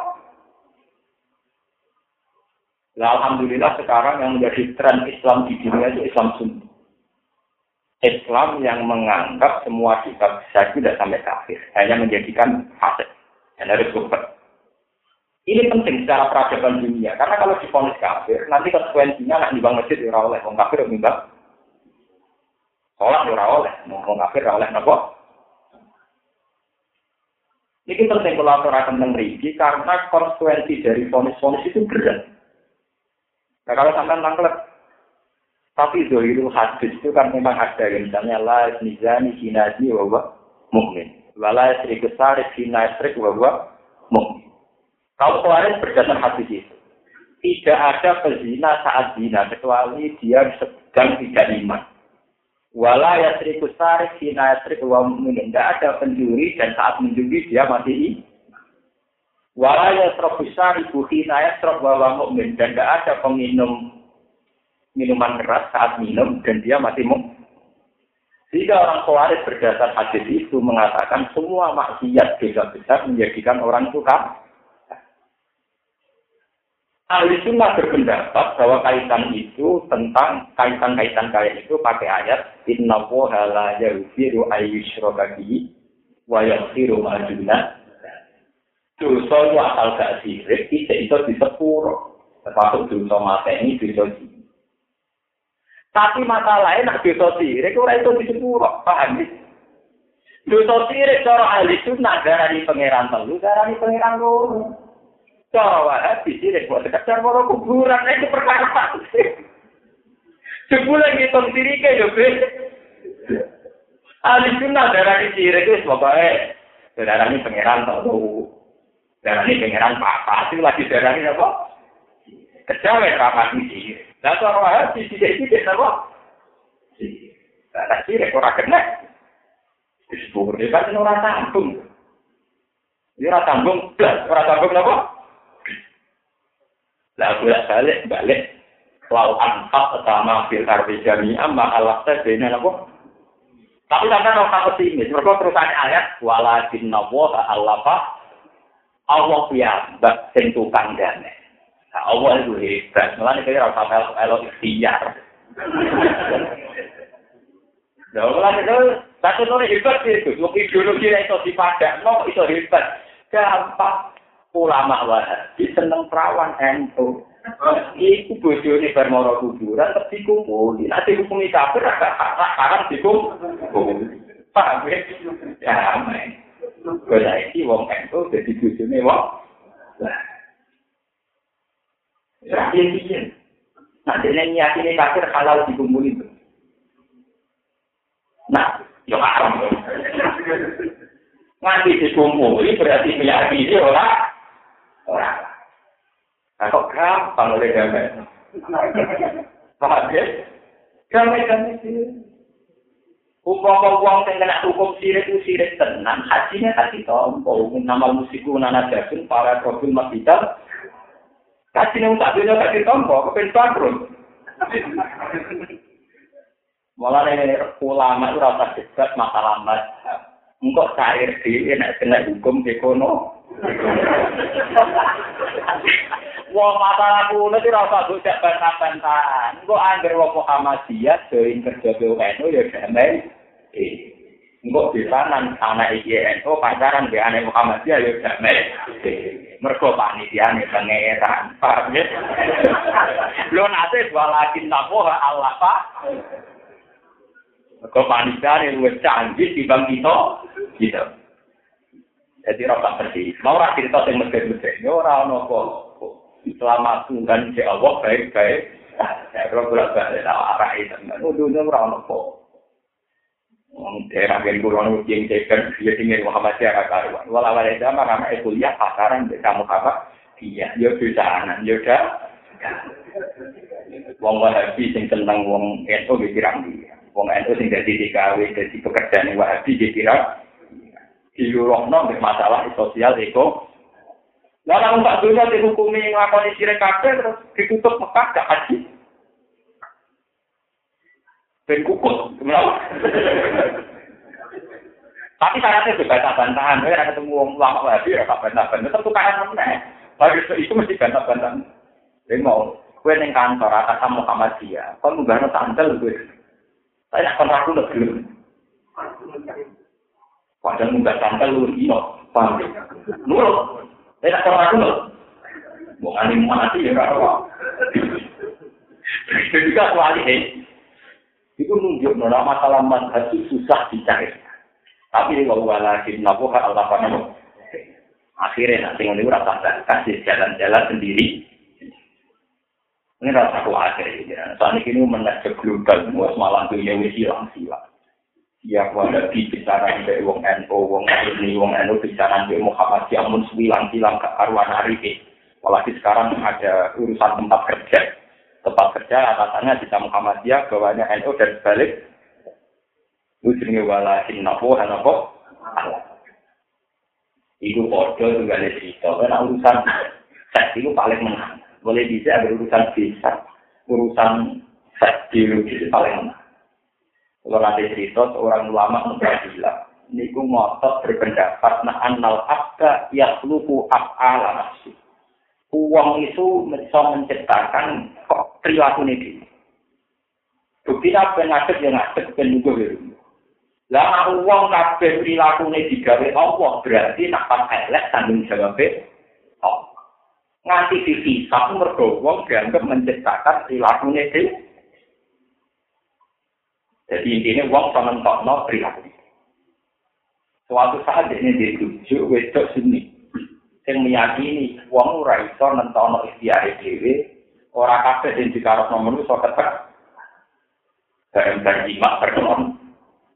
Nah, Alhamdulillah sekarang yang menjadi tren Islam di dunia itu Islam Sunni. Islam yang menganggap semua kitab saya tidak sampai kafir. Hanya menjadikan hasil. Dan harus super. Ini penting secara peradaban dunia, karena kalau difonis kafir, nanti konsekuensinya nak nyumbang masjid ya oleh, mau kafir ya nyumbang. Sholat ya oleh, mau kafir ya oleh, nopo. Ini penting aturakan tentang rigi, karena konsekuensi dari fonis-fonis itu berat. Nah kalau sampai tangklet, tapi zohiru hadis itu kan memang ada, misalnya la nizani sinaji wawa mukmin, wala serikus sarik sinastrik wawa mukmin. Kalau kemarin berdasar hadis itu, tidak ada pezina saat zina kecuali dia sedang tidak iman. Wala ya serikus tarik sina yasrik wa mu'min. Tidak ada penjuri dan saat menjuri dia mati. Wala ya serobusari buhina yasrok wa mu'min. Dan tidak ada peminum minuman keras saat minum dan dia mati mu'min. Jika orang khawarij berdasar hadis itu mengatakan semua maksiat dosa besar menjadikan orang kafir. Ahli sunnah berpendapat bahwa kaitan itu tentang kaitan-kaitan kaya itu pakai ayat Inna woha la yaghfiru wa yaghfiru ma duna dosa itu asal gak sirik itu itu di sepuro termasuk dosa mata ini dosa tapi masalahnya nak dosa sirik itu itu di sepuro paham ya? Dosa sirik cara ahli sunnah darani pangeran telu darani pangeran loro. Cara wahabi sih, buat sekedar mau kuburan, itu perkara Sebulan ngitung diri ke yo, Ahli sunnah darah di sirik itu pokoknya darah ini pangeran tahu, darah ini pangeran papa, itu lagi darah ini apa? Kejawen papa sirik. Nah, cara wahab di sini ini bisa loh. Tidak sih, rekor akhirnya. Sepuluh ribu kan orang tanggung. Ini orang tanggung, orang tanggung apa? Lah, aku lihat balik, balik. Lalu angkat sama fil arti jami'ah, maka lah saya benar apa? Tapi sampai orang tak pesimis, mereka terus ada ayat, walajin nabwa ta'al lapa, Allah piyambak sentukan danek. Allah itu hebat, malah ini kira rasa melok melok ikhtiar. Nah, malah itu, tapi itu hebat itu, ideologi itu dipadak, no itu hebat. Gampang, ulama wahabi seneng perawan ento. Iku bojone bar mara kuburan terus dikumpuli. Nek dihukumi kafir agak haram dikumpuli. Paham ya? Ya, men. Kaya iki wong ento dadi bojone wong. Ya, piye Nah, dene nyatine kafir halal dikumpuli. Nah, Ya haram. Nganti dikumpuli berarti meyakini ora ora. Nah, kok gampang oleh damai. Paham ya? Damai-damai sih. Umpama wong sing kena hukum sirik itu sirik tenang, hajinya tak ditompo. Nama musiku nana jagung para profil masjidal. Hajinya tak dunia tak ditompo, kepen bangkrut. Malah ini ulama itu rasa debat masalah mazhab. Engkau cair di enak kena hukum ekono. Wong masalah kuno itu rasa bujak bantah-bantahan. Engkau anggar wong Muhammadiyah, join kerja BUNU ya damai. Engkau bisa nan anak IGNU pacaran di anak Muhammadiyah ya damai. mergo panitiane pengetan paham ya lo nate dua lagi tapo Allah pak. Mergo panitiane lu canggih di bang kita. Gitu. Jadi rokok seperti mau rakyat kita yang mesti mesti ini orang nopo selama tunggan si Allah baik baik ya kalau berapa ada arah itu nggak nuduh ono orang nopo daerah yang kurang ujian cekan dia tinggal Muhammadiyah karuan. Walau ada zaman anak kuliah pasaran di kamu apa? Iya, yo bisa anak, yo dah. Wong Wahabi sing tentang wong NU dikirang dia. Wong NU sing jadi DKW jadi pekerjaan Wahabi dikirang. Diurokno di masalah sosial eko. Lalu Mbak Dunia dihukumi ngelakoni sirik kabeh terus ditutup Mekah gak haji. Ben kukut? Tapi syaratnya juga bantah bantahan, saya ketemu orang lama lagi ya, tak bantah bantahan, tetap tukaran mana? Bagi itu mesti bantah bantahan. Dia mau, gue neng kantor atas sama Muhammadiyah, kau mau gak sandal gue. Saya akan ragu lebih. Padahal nggak sandal lu ino, paham? Nurut, saya akan ragu loh. Mau ngalim mati ya, kalau. Jadi kan soalnya, Itu nunjuk nona masalah itu susah dicari. Tapi kalau lagi nabuh Allah panamu. Akhirnya nanti ini rasa kasih jalan-jalan sendiri. Ini rasa khawatir. Ya. Saat ini mengajak global, semua malam dunia wis hilang silang. Ya, ada bicara dari wong NU, wong ini, wong NU bicara dari Muhammad Yamun silang silang ke hari ini. Apalagi sekarang ada urusan tempat kerja. Tempat kerja atasannya di Muhammadiyah bawahnya NU dan sebalik. Jenenge wala innahu hanapa itu ordo juga ada cerita. Karena urusan seks itu paling menang. Boleh bisa ada urusan bisa. Urusan seks itu paling menang. Kalau nanti cerita seorang ulama bilang niku ngotot berpendapat nah annal abda yakhluqu af'ala nafsi uang itu bisa menciptakan kok perilaku ini. Bukti apa yang ngadep yang ngadep kan juga biru. Lah uang kabeh perilaku ini digawe Allah berarti nak pas elek tanggung jawab oh. Nganti di satu mergo uang dianggap menciptakan perilaku ini. Jadi intinya uang sama no perilaku. Suatu saat ini ditunjuk wedok sini. Sing meyakini wong ora iso nentono ikhtiar dhewe ora kabeh sing dikarepno manusa ketek bareng bareng imak terkelon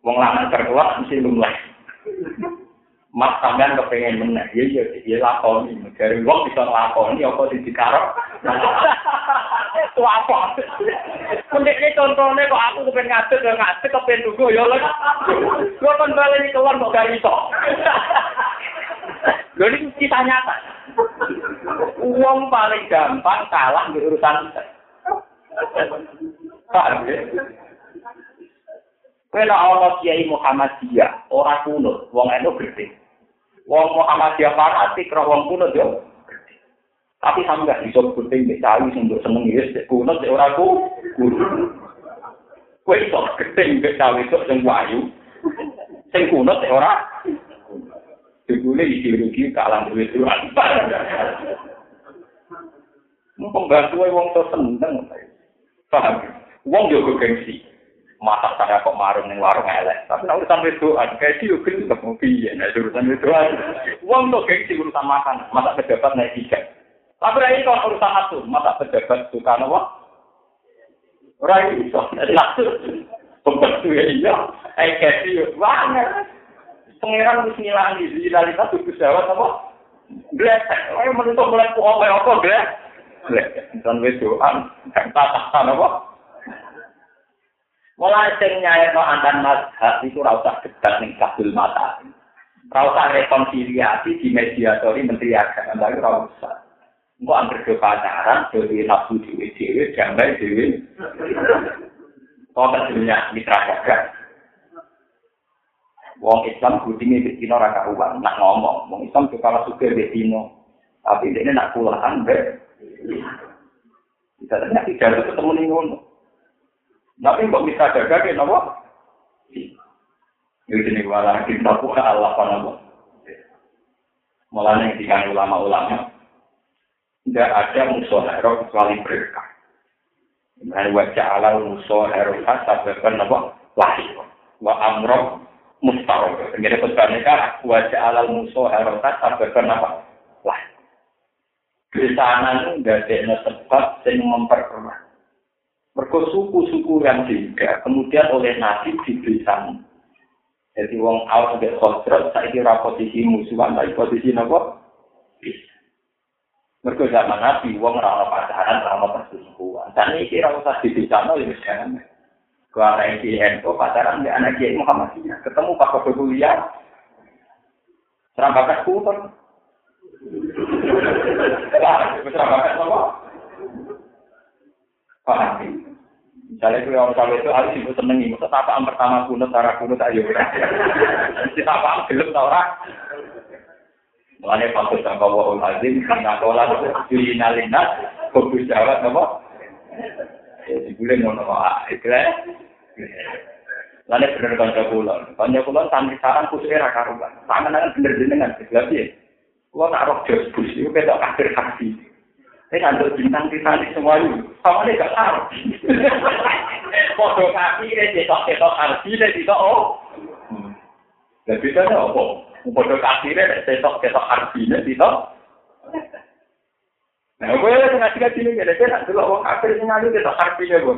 wong lanang terkelon mesti lumleh Mas sampean kepengen meneh, ya ya ya lakoni. Dari wong bisa lakoni apa sing dikarep. Itu apa? Mendek ini contohnya kok aku kepengen ngadek, ya ngadek, kepengen nunggu, ya lho. Gue kan balik keluar, kok gak iso. Lho ini kita nyata. Uang paling gampang kalah di urusan Paham ya? Kena Allah Kiai Muhammadiyah, orang kuno, wong eno gede. Wong Muhammadiyah fanatik, roh wong kuno yo. Tapi sama gak bisa gunting di cawi sing seneng ya, kuno di orang kuno. Kue iso gede di cawi itu sing wayu, sing kuno di orang Dibule ideologi kalah duit Tuhan. Pembantu wong to seneng. Paham? Wong yo gengsi. Mata saya kok marung ning warung elek. Tapi nek urusan wedoan, gengsi yo gelem mau piye nek urusan wedoan. Wong to gengsi urusan makan, mata pejabat naik tiga. Tapi ini kalau urusan itu, mata pejabat suka apa? Ora iso, nek langsung pembantu ya iya. Eh kasi yo, banget. Pangeran wis ngilangi zilalitas tubuh jawab apa? Blek, ayo menutup mulai kok apa blek? Blek, dan wis tak tahan apa? Mulai sing nyayakno antan mazhab iku ora usah debat ning kabul mata. Ora usah rekonsiliasi di mediatori menteri agama, ora usah. Engko anggere do pacaran, do nafsu dhewe-dhewe, jambai dhewe. Kok dunia mitra dagang. Wong Islam kutinge di dino ra karuan, nak ngomong. Wong Islam tuh kalau suka di dino. Tapi ini nak puluhan be. Kita tanya tidak ketemu nih ngono. Tapi kok bisa jaga ke nopo? Itu jenis wala kita buka Allah apa nopo? Mulanya ketika ulama-ulama tidak ada musuh hero kecuali berkah. Dan wajah Allah musuh hero nopo? Lahir. Wa amroh mustaroh. Jadi pesannya kan wajah Allah musuh sababkan nopo? Lahir. Di sana nggak ada sebab yang memperkeruh. Mergo suku-suku yang juga kemudian oleh Nabi diberi Jadi wong awal sampai khosrot, saya kira posisi musuhan, tapi posisi nopo. Mergo zaman Nabi, wong rana pacaran, rana perselingkuhan. Dan ini kira usah dibisano, ya jangan. Anak Kiai NU pacaran di anak Kiai Muhammadiyah, ketemu Pak Kodo Kuliah. Lah, serang bakat apa? Paham? Misalnya itu orang kalau itu harus ibu senengi, masa pertama kuno, cara kuno tak ayo. Si tapaan gelap tau orang. Mulanya fakus sama wahul azim, karena kola itu nalina, fokus jawab apa? Jadi boleh ngono wae. Kleh. Nek bener kanca kula, kanca kula santri saran kusuke ra karuan. Sangen bener jenengan sebelah piye? Kula tak roh jos bus iku ketok kafir hati. Nek kanca bintang kita iki semua iki, sakjane gak tau. Foto kafir iki ketok ketok arti nek iso. Lah bedane opo? Foto kafir iki ketok ketok arti nek iso. Nah, gue lagi ngasih kasih ini, jadi saya dulu orang kafir ini ngalir cetok arti ini, gue.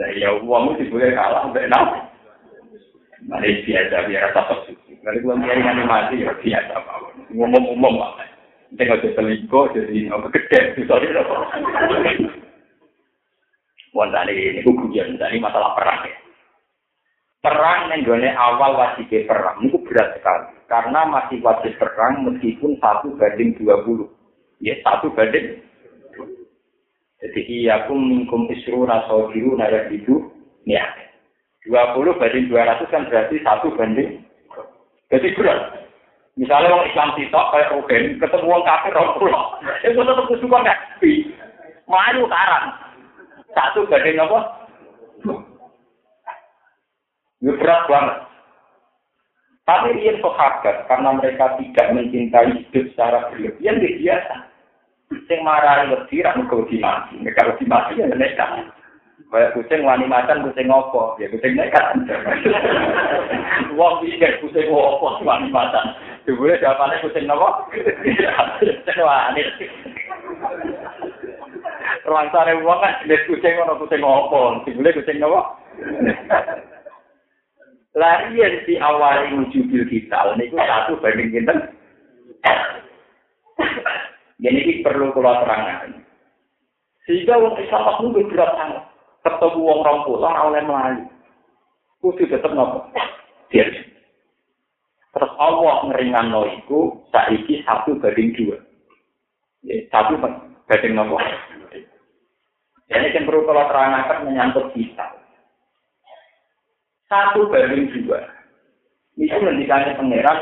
Nah, ya uangmu sih boleh kalah, benar. Malaysia biasa biar rasa suci. Kalau gue biarin animasi ya biasa, ngomong-ngomong lah. Sing aja selingkuh jadi apa gede sorry lho. Wonten ini hukumnya dari masalah perang ya. Perang yang awal wajib perang itu berat sekali karena masih wajib perang meskipun satu banding dua puluh. Ya satu banding. Jadi iya pun minkum isru naso biru naya itu ya. Dua puluh banding dua ratus kan berarti satu banding. Jadi berat. Misalnya orang Islam sitok kayak Ruben, ketemu orang kafir orang pulau, itu tetap kesukaan nabi. Melayu karang. Satu badan apa? Ini berat banget. Tapi dia sahabat karena mereka tidak mencintai hidup secara berlebihan, dia biasa. Yang marah lebih, ramu kau dimati. Mereka lebih mati ya mereka. Kayak kucing wani macan kucing opo, ya kucing nekat. Wong pikir kucing opo wani macan. Dibule jawabannya kucing nopo? Kucing wani. Ruang sare wong kan jenis kucing ono kucing opo, dibule kucing nopo? Lah iya di awal wujud kita, niku satu banding kita. Jadi ini perlu keluar terangkan. Sehingga orang Islam itu berat sangat. ketemu wong rong pulau oleh mlayu. Kudu tetep nopo? Dir. Terus Allah ngeringanno iku saiki satu banding dua. Ya, satu banding nopo? Jadi yang perlu kalau terangkan menyangkut kita. Satu banding dua. Itu ngendikane pangeran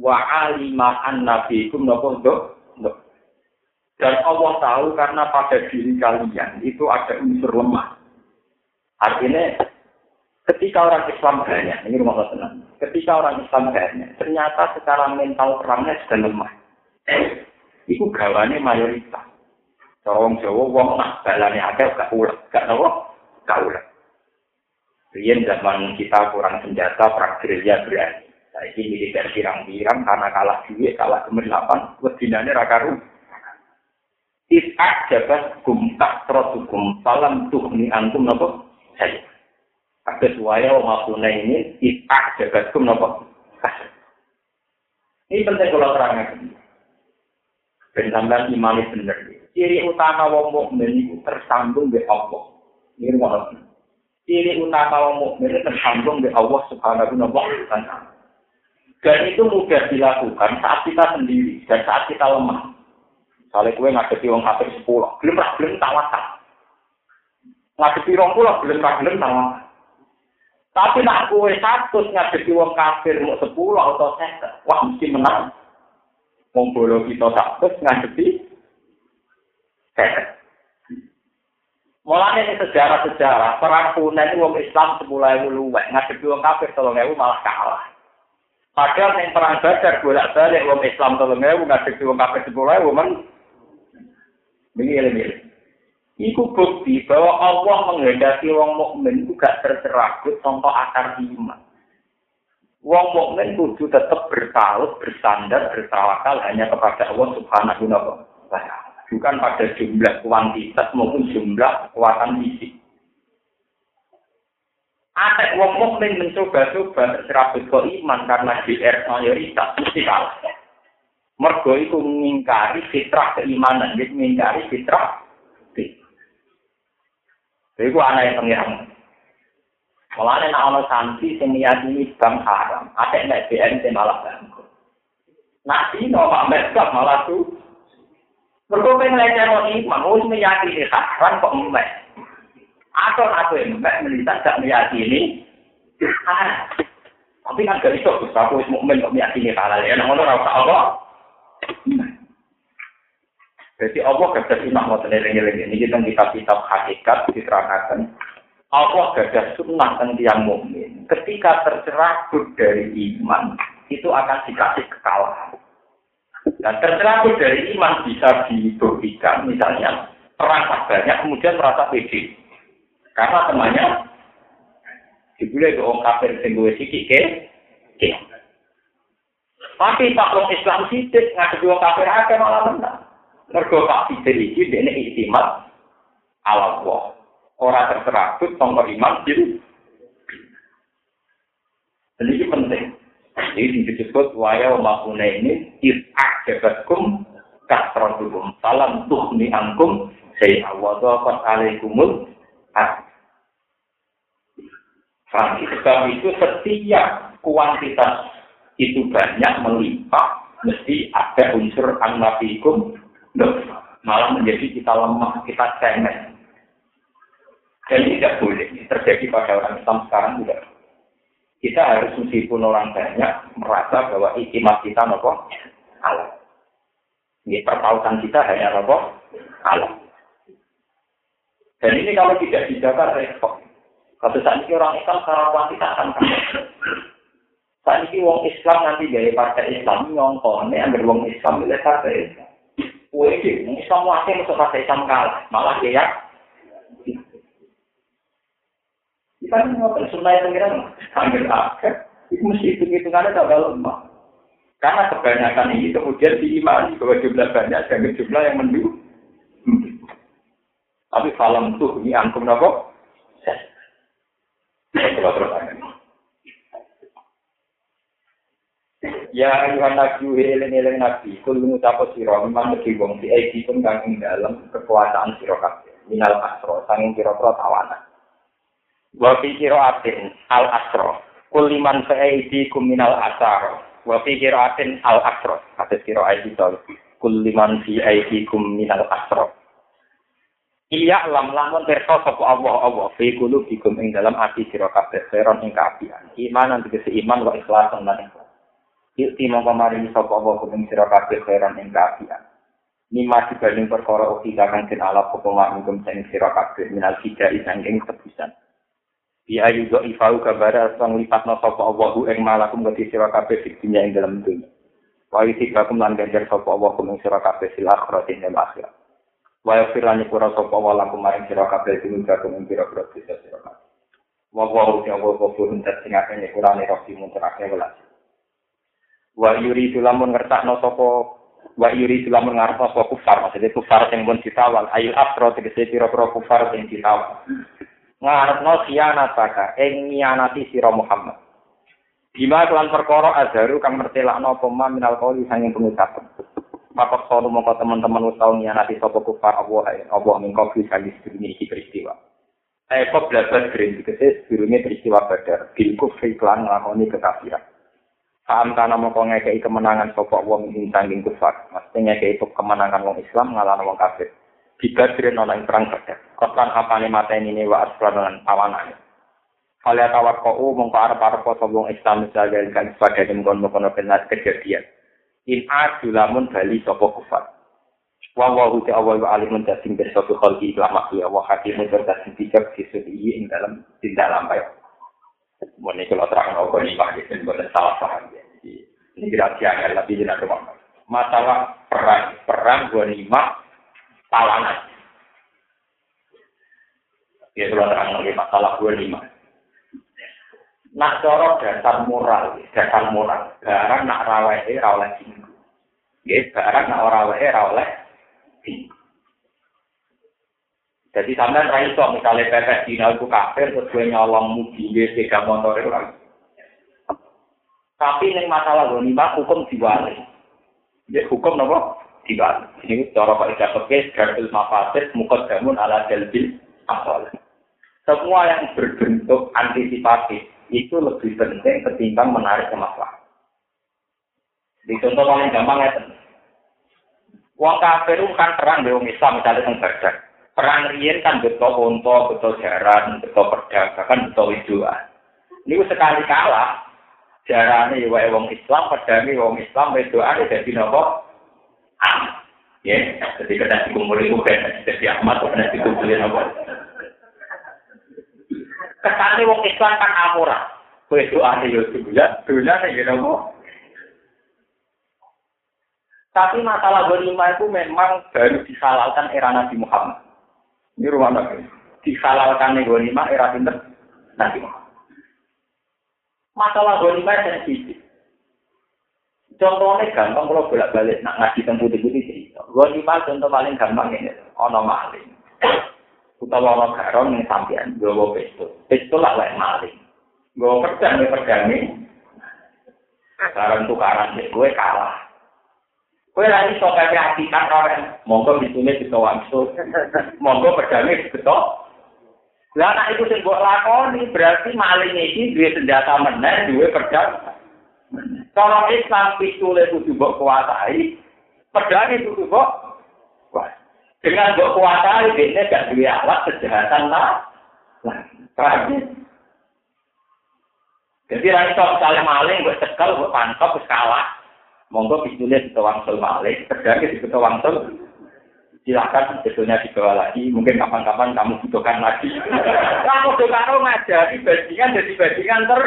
wa an nabikum nopo do. Dan Allah tahu karena pada diri kalian itu ada unsur lemah. Artinya ketika orang Islam banyak, ini rumah tenang. Ketika orang Islam banyak, ternyata secara mental perangnya sudah lemah. Itu gawane mayoritas. Orang Jawa, wong nak balane ada gak ulah, gak nawa, gak ulah. Rian zaman kita kurang senjata, perang gerilya berani. Saya ini militer pirang-pirang karena kalah duit, kalah kemerlapan, wedinane rakaru. Is'ak jabat gum tak hukum, salam tuhni antum nopo saya. Ada suaya mafuna ini itak jagatkum nopo. Ini penting kalau terangkan. Ben sampean imani bener. Ciri utama wong mukmin itu tersambung dengan Allah. Ini rumah Ciri utama wong mukmin tersambung dengan Allah Subhanahu wa taala. Dan itu mudah dilakukan saat kita sendiri dan saat kita lemah. Misalnya kue ngadepi wong kafir sepuluh, belum tak belum tawakal. Ngadepi wong pulau belum tak belum tawakal. Tapi nak kue satu ngadepi wong kafir mau sepuluh atau seket, wah mesti menang. Wong bolo kita satu ngadepi seket. Mulanya ini sejarah-sejarah, perang Hunain wong Islam semula ewu luwek, ngadepi wong kafir tolong ewu malah kalah. Padahal yang perang Badar bolak balik wong Islam tolong ewu ngadepi wong kafir sepuluh ewu men. Ini ilmu Iku bukti bahwa Allah menghendaki wong mukmin itu gak tercerabut tanpa akar iman. Wong mukmin kudu tetap bertalut, bersandar, bertawakal hanya kepada Allah Subhanahu wa taala. Bukan pada jumlah kuantitas maupun jumlah kekuatan fisik. Atek wong mukmin mencoba-coba tercerabut ke iman karena GR mayoritas mesti kalah. Mergo itu mengingkari fitrah keimanan, jadi mengingkari fitrah Iku anak pengiran. Mulane nek ana santri sing meyakini bang haram, atek nek BN sing malah bangku. Nak dino Pak malah tuh. Mergo pengen lecero iman, wis meyakini haram kok mbek. Atau aku yang mbek melihat gak meyakini haram. Tapi kan gak aku wis mukmin kok meyakini halal ya, ngono ora usah apa. Jadi Allah gadah sunnah ngoten eling-eling ini kita hakikat diterangkan. Allah sunnah tentang mukmin. Ketika tercerabut dari iman, itu akan dikasih kekalahan. Dan tercerabut dari iman bisa dibuktikan, misalnya perang banyak kemudian merasa pede. Karena temannya dibulai ke orang kafir sing gue sikik ke, ke. Tapi Pak Wong Islam sidik ngadepi wong kafir akeh malah menang. Mergo Pak Fidel iki dene iktimat ala Allah. Ora terserabut tanpa iman. Dan ini penting. Ini disebut waya makuna ini is'ak jabatkum kasratukum salam tuhni angkum saya awadhafat alaikumul Nah, sebab itu setiap kuantitas itu banyak melimpah, mesti ada unsur annafikum malah menjadi kita lemah, kita cengeng. Ini tidak boleh terjadi pada orang Islam sekarang juga. Kita harus meskipun orang banyak merasa bahwa ikhtimat kita nopo Allah. Ini pertautan kita hanya nopo Allah. Dan ini kalau tidak dijaga repot. Kalau saat ini orang Islam secara kita akan kalah. Saat ini wong Islam nanti gaya partai Islam nyongkone, ambil wong Islam milih partai Islam. Iki Islam wae masuk kata Islam kalah, malah ya. Kita ini sunnah yang pengiran, ambil akhir, itu mesti hitung-hitungannya tak lemah. Karena kebanyakan ini kemudian diimani bahwa jumlah banyak dan jumlah yang mendukung. Tapi falam tuh ini angkum nopo. Terus terus Ya ayuhan nabi eling eling nabi kul ngucap sira memang mesti wong di iki pun kang ing dalem kekuasaan sira kabeh minal asro sanging kira-kira tawanan wa fi atin al asro kul liman fa'idi kum minal asar. Wa fi atin al asro kata sira aidi to kul liman fi kum minal asro Iya lam lamun perso sapa Allah Allah. Fi qulubikum ing dalam ati sira kabeh seron ing kaapian iman tegese iman wa ikhlasan lan ikhlas Yukti mongko maringi sapa apa kuming sira kabeh khairan ing kaafian. Nima dibanding perkara uki kang den ala apa maringkum sing sira kabeh minal fida isanging tebusan. Bi ayu do ifau kabara sang lipatno sapa Allah ing malakum gati sira kabeh dunya ing dalam dunya. Wa yutibakum lan ganjar sapa Allah kuming sira kabeh sil akhirat ing dalam akhirat. Wa yafirani pura sapa Allah lakum maring sira kabeh ing dalam ing pira-pira sira kabeh. Wa wa uti Allah kufurun sing akeh nyepurane rohi mun terakhir welas. wa yuri lamun ngertakno sapa wa yuri lamun ngarep sapa kufar maksudnya kufar sing pun ditawal ayil afro tegese pira-pira kufar sing ditawal ngarepno khianat baka ing nyianati sira Muhammad. Bima kelan perkara azharu kang mertelakno apa ma minal qauli sanging pengucapan. Maka kalau mongko teman-teman wis tau nyianati sapa kufar Allah Allah mingko bisa disebut iki peristiwa. Eh kok belajar green dikese sebelumnya peristiwa badar. Bil kufri kelan nglakoni kekafiran. Paham kana mongko ngekei kemenangan sapa wong ing sanging kufar. Mesti ngekei kemenangan wong Islam ngalahno wong kafir. dibadrin ing perang badar. kotlan apane mateni ne wa asran lan awanane kali tawak kok umum ka arep arep sombong islam jaga lan kan sebagai mungkon mungkon penas kejadian. In adu lamun bali sapa kufar. Wa wa uti awal wa alimun tasim bi khalqi ilama ya wa hakimu berdasi pikir sisi ing dalam di dalam bayo mone kula terang kok ni bagi sen boten salah paham. Ya jadi ini gracia ya lebih jenak masalah perang perang gua lima Ya, kalau terang lagi masalah dua lima. Nak corok dasar moral, dasar moral. Barang nak rawehe rawleh tinggu. Ya, barang nak rawehe rawleh tinggu. Jadi sampean ra iso misale pepes dina iku kafir terus gue nyolong mobil sepeda motor itu Tapi ning masalah ghanimah hukum diwali. Ya hukum napa? dibalik. Ini cara Pak Ida Pekes, Garbil Mafasid, Mukot Gamun ala Jalbil Asal. Semua yang berbentuk antisipatif itu lebih penting ketimbang menarik ke masalah. Di contoh paling gampang ya, Wong kafir kan perang di Islam misalnya yang Badar. Perang riyen kan betul unta, betul jaran, betul pedang, bahkan betul widuan. Ini sekali kalah, jarane ya wong Islam, pedangi wong Islam, widuan jadi nopo Ya, jadi kena dikumpul itu kan, jadi Ahmad kena dikumpulin apa? Kesannya wong Islam kan amurah. Kue doa nih yo dunia nih gitu kok. Tapi masalah ghanimah itu memang baru disalalkan era Nabi Muhammad. Ini rumah Nabi. Disalalkan ghanimah era Nabi Muhammad. Masalah ghanimah sensitif. Contohnya gampang kalau bolak balik nak ngaji tentang putih putih cerita. Gue lima contoh paling gampang ini, ono maling. Utawa ono garon yang sampean, bawa pistol. Pistol lah lain maling. Gue pedang, gue pedang ini. Sekarang tukaran gue kalah. Gue lagi sok kayak hati kan. Monggo bisunya bisa wangsul. Monggo pedangnya betul. Lah anak itu sing mbok lakoni berarti maling iki duwe senjata meneh, duwe pedang. Kalau Islam pistule kudu mbok kuasai, pedang itu kudu mbok Dengan mbok kuasai, ini gak duwe alat kejahatan lah. Paham Jadi ra iso misalnya maling mbok cekel, mbok pantop wis kalah. Monggo pistule ditawangsul maling, pedang itu wangsul. Silakan sebetulnya dibawa lagi, mungkin kapan-kapan kamu butuhkan lagi. Kamu tuh karo ngajari bajingan jadi bajingan ter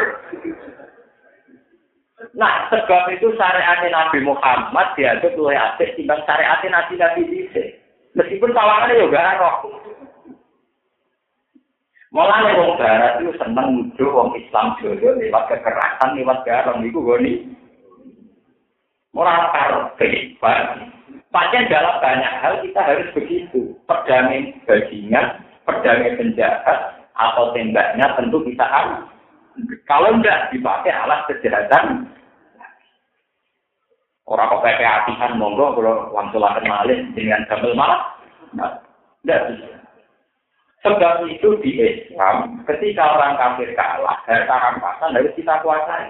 Nah, sebab itu syariat Nabi Muhammad dianggap oleh apik timbang syariat Nabi Nabi Dise. Meskipun kawangannya juga roh. Mulanya wong barat itu seneng nuduh wong Islam jodoh lewat kekerasan lewat garam itu goni. Karo kehidupan. Pakai dalam banyak hal kita harus begitu. Perdamai bajingan, perdamai penjahat, atau tembaknya tentu kita harus. Kalau enggak dipakai alat kejahatan, orang kok PP atihan monggo kalau langsung akan malih dengan gamel malah. Nah, enggak bisa. Sebab itu di Islam, ketika orang kafir kalah, harta rampasan harus kita kuasai.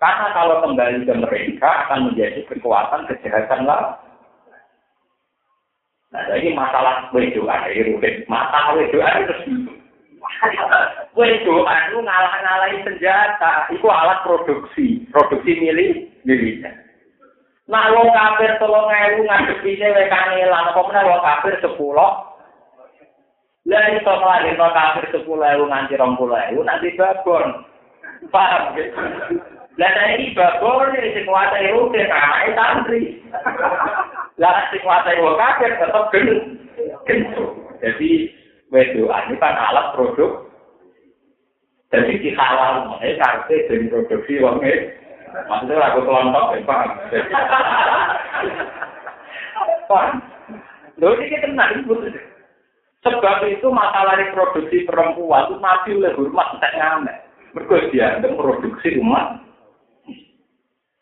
Karena kalau kembali ke mereka akan menjadi kekuatan kejahatan lah. Nah, jadi masalah wedoan, ini rumit. Masalah wedoan itu Kue doa itu ngalah-ngalahin senjata, itu alat produksi, produksi milik miliknya. Nah, wong kafir tolong ewu ngadepine wae kangelan, apa meneh wong kafir sepuluh. Lah iso ngelahir wong kafir sepuluh ewu nganti rong puluh nanti babon. Paham? Lah ini babon ini sing kuasai rutin, anaknya santri. Lah sing kuasai wong kafir tetap gendut. Jadi, wedoan ini kan alat produk. Jadi di halal, ini karena jadi produksi uangnya. Maksudnya aku kelompok, ya paham. Paham? Loh, ini kita Sebab itu masalah reproduksi perempuan itu nabi oleh hormat tak ngamek. Mereka dianggap produksi umat.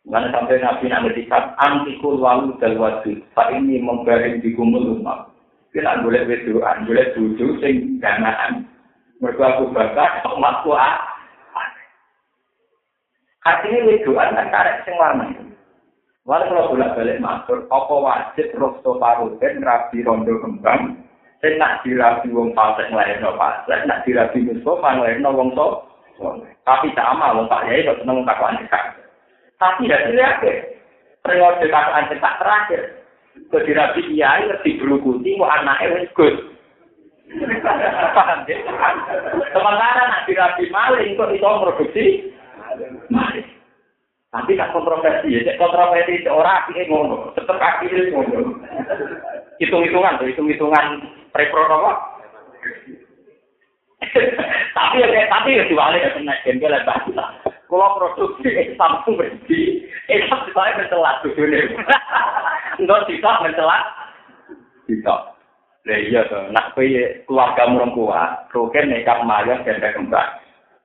Mana sampai nabi dikat antikul walu dan wajib. Pak ini membaring di kumul umat. Kita boleh berdoa, boleh duduk sing ganaan. Mereka aku bakar umatku ah. Artinya wedoan kan karek sing warna. Walau kalau bolak balik matur, apa wajib rosto paruten rabi rondo kembang, sing nak dirabi wong fasik nglairno fasik, nak dirabi Mustafa nglairno wong to. Tapi sama wong Pak Yai kok seneng kakuan cekak. Tapi ya dilihat periode kakuan cekak terakhir. Kok dirabi Kiai lebih berukuti, mau anaknya ya? Sementara nak dirabi maling kok itu produksi maling. Tapi tak kontroversi ya, kontroversi orang akhirnya ngono, tetap akhirnya ngono. Hitung-hitungan tuh, hitung-hitungan repro apa? tapi ya tapi ya diwale ya kena jengkel ya. Kalau produksi Islam itu berhenti, Islam saya mencelat dunia. Enggak bisa mencelat, bisa. Lah iya tuh, nak keluarga murung kuat, roken nekat maya dan kembang.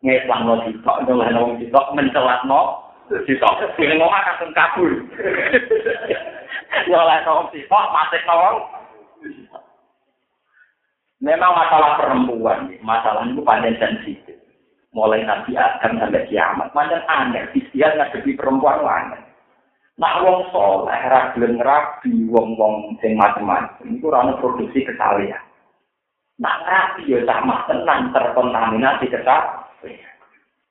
Ngeslang no sitok, nyoleh no sitok, mencelat no, sitok sing ngomong akan kabur oleh nong sitok mati nong memang masalah perempuan masalah itu panjang sensitif mulai nabi Adam sampai kiamat panjang aneh dia ngadepi perempuan aneh Nak wong soleh, ragilin rabi, wong-wong sing macam-macam, itu rana produksi kesalahan. Nak rabi ya sama tenang terkontaminasi kesalahan.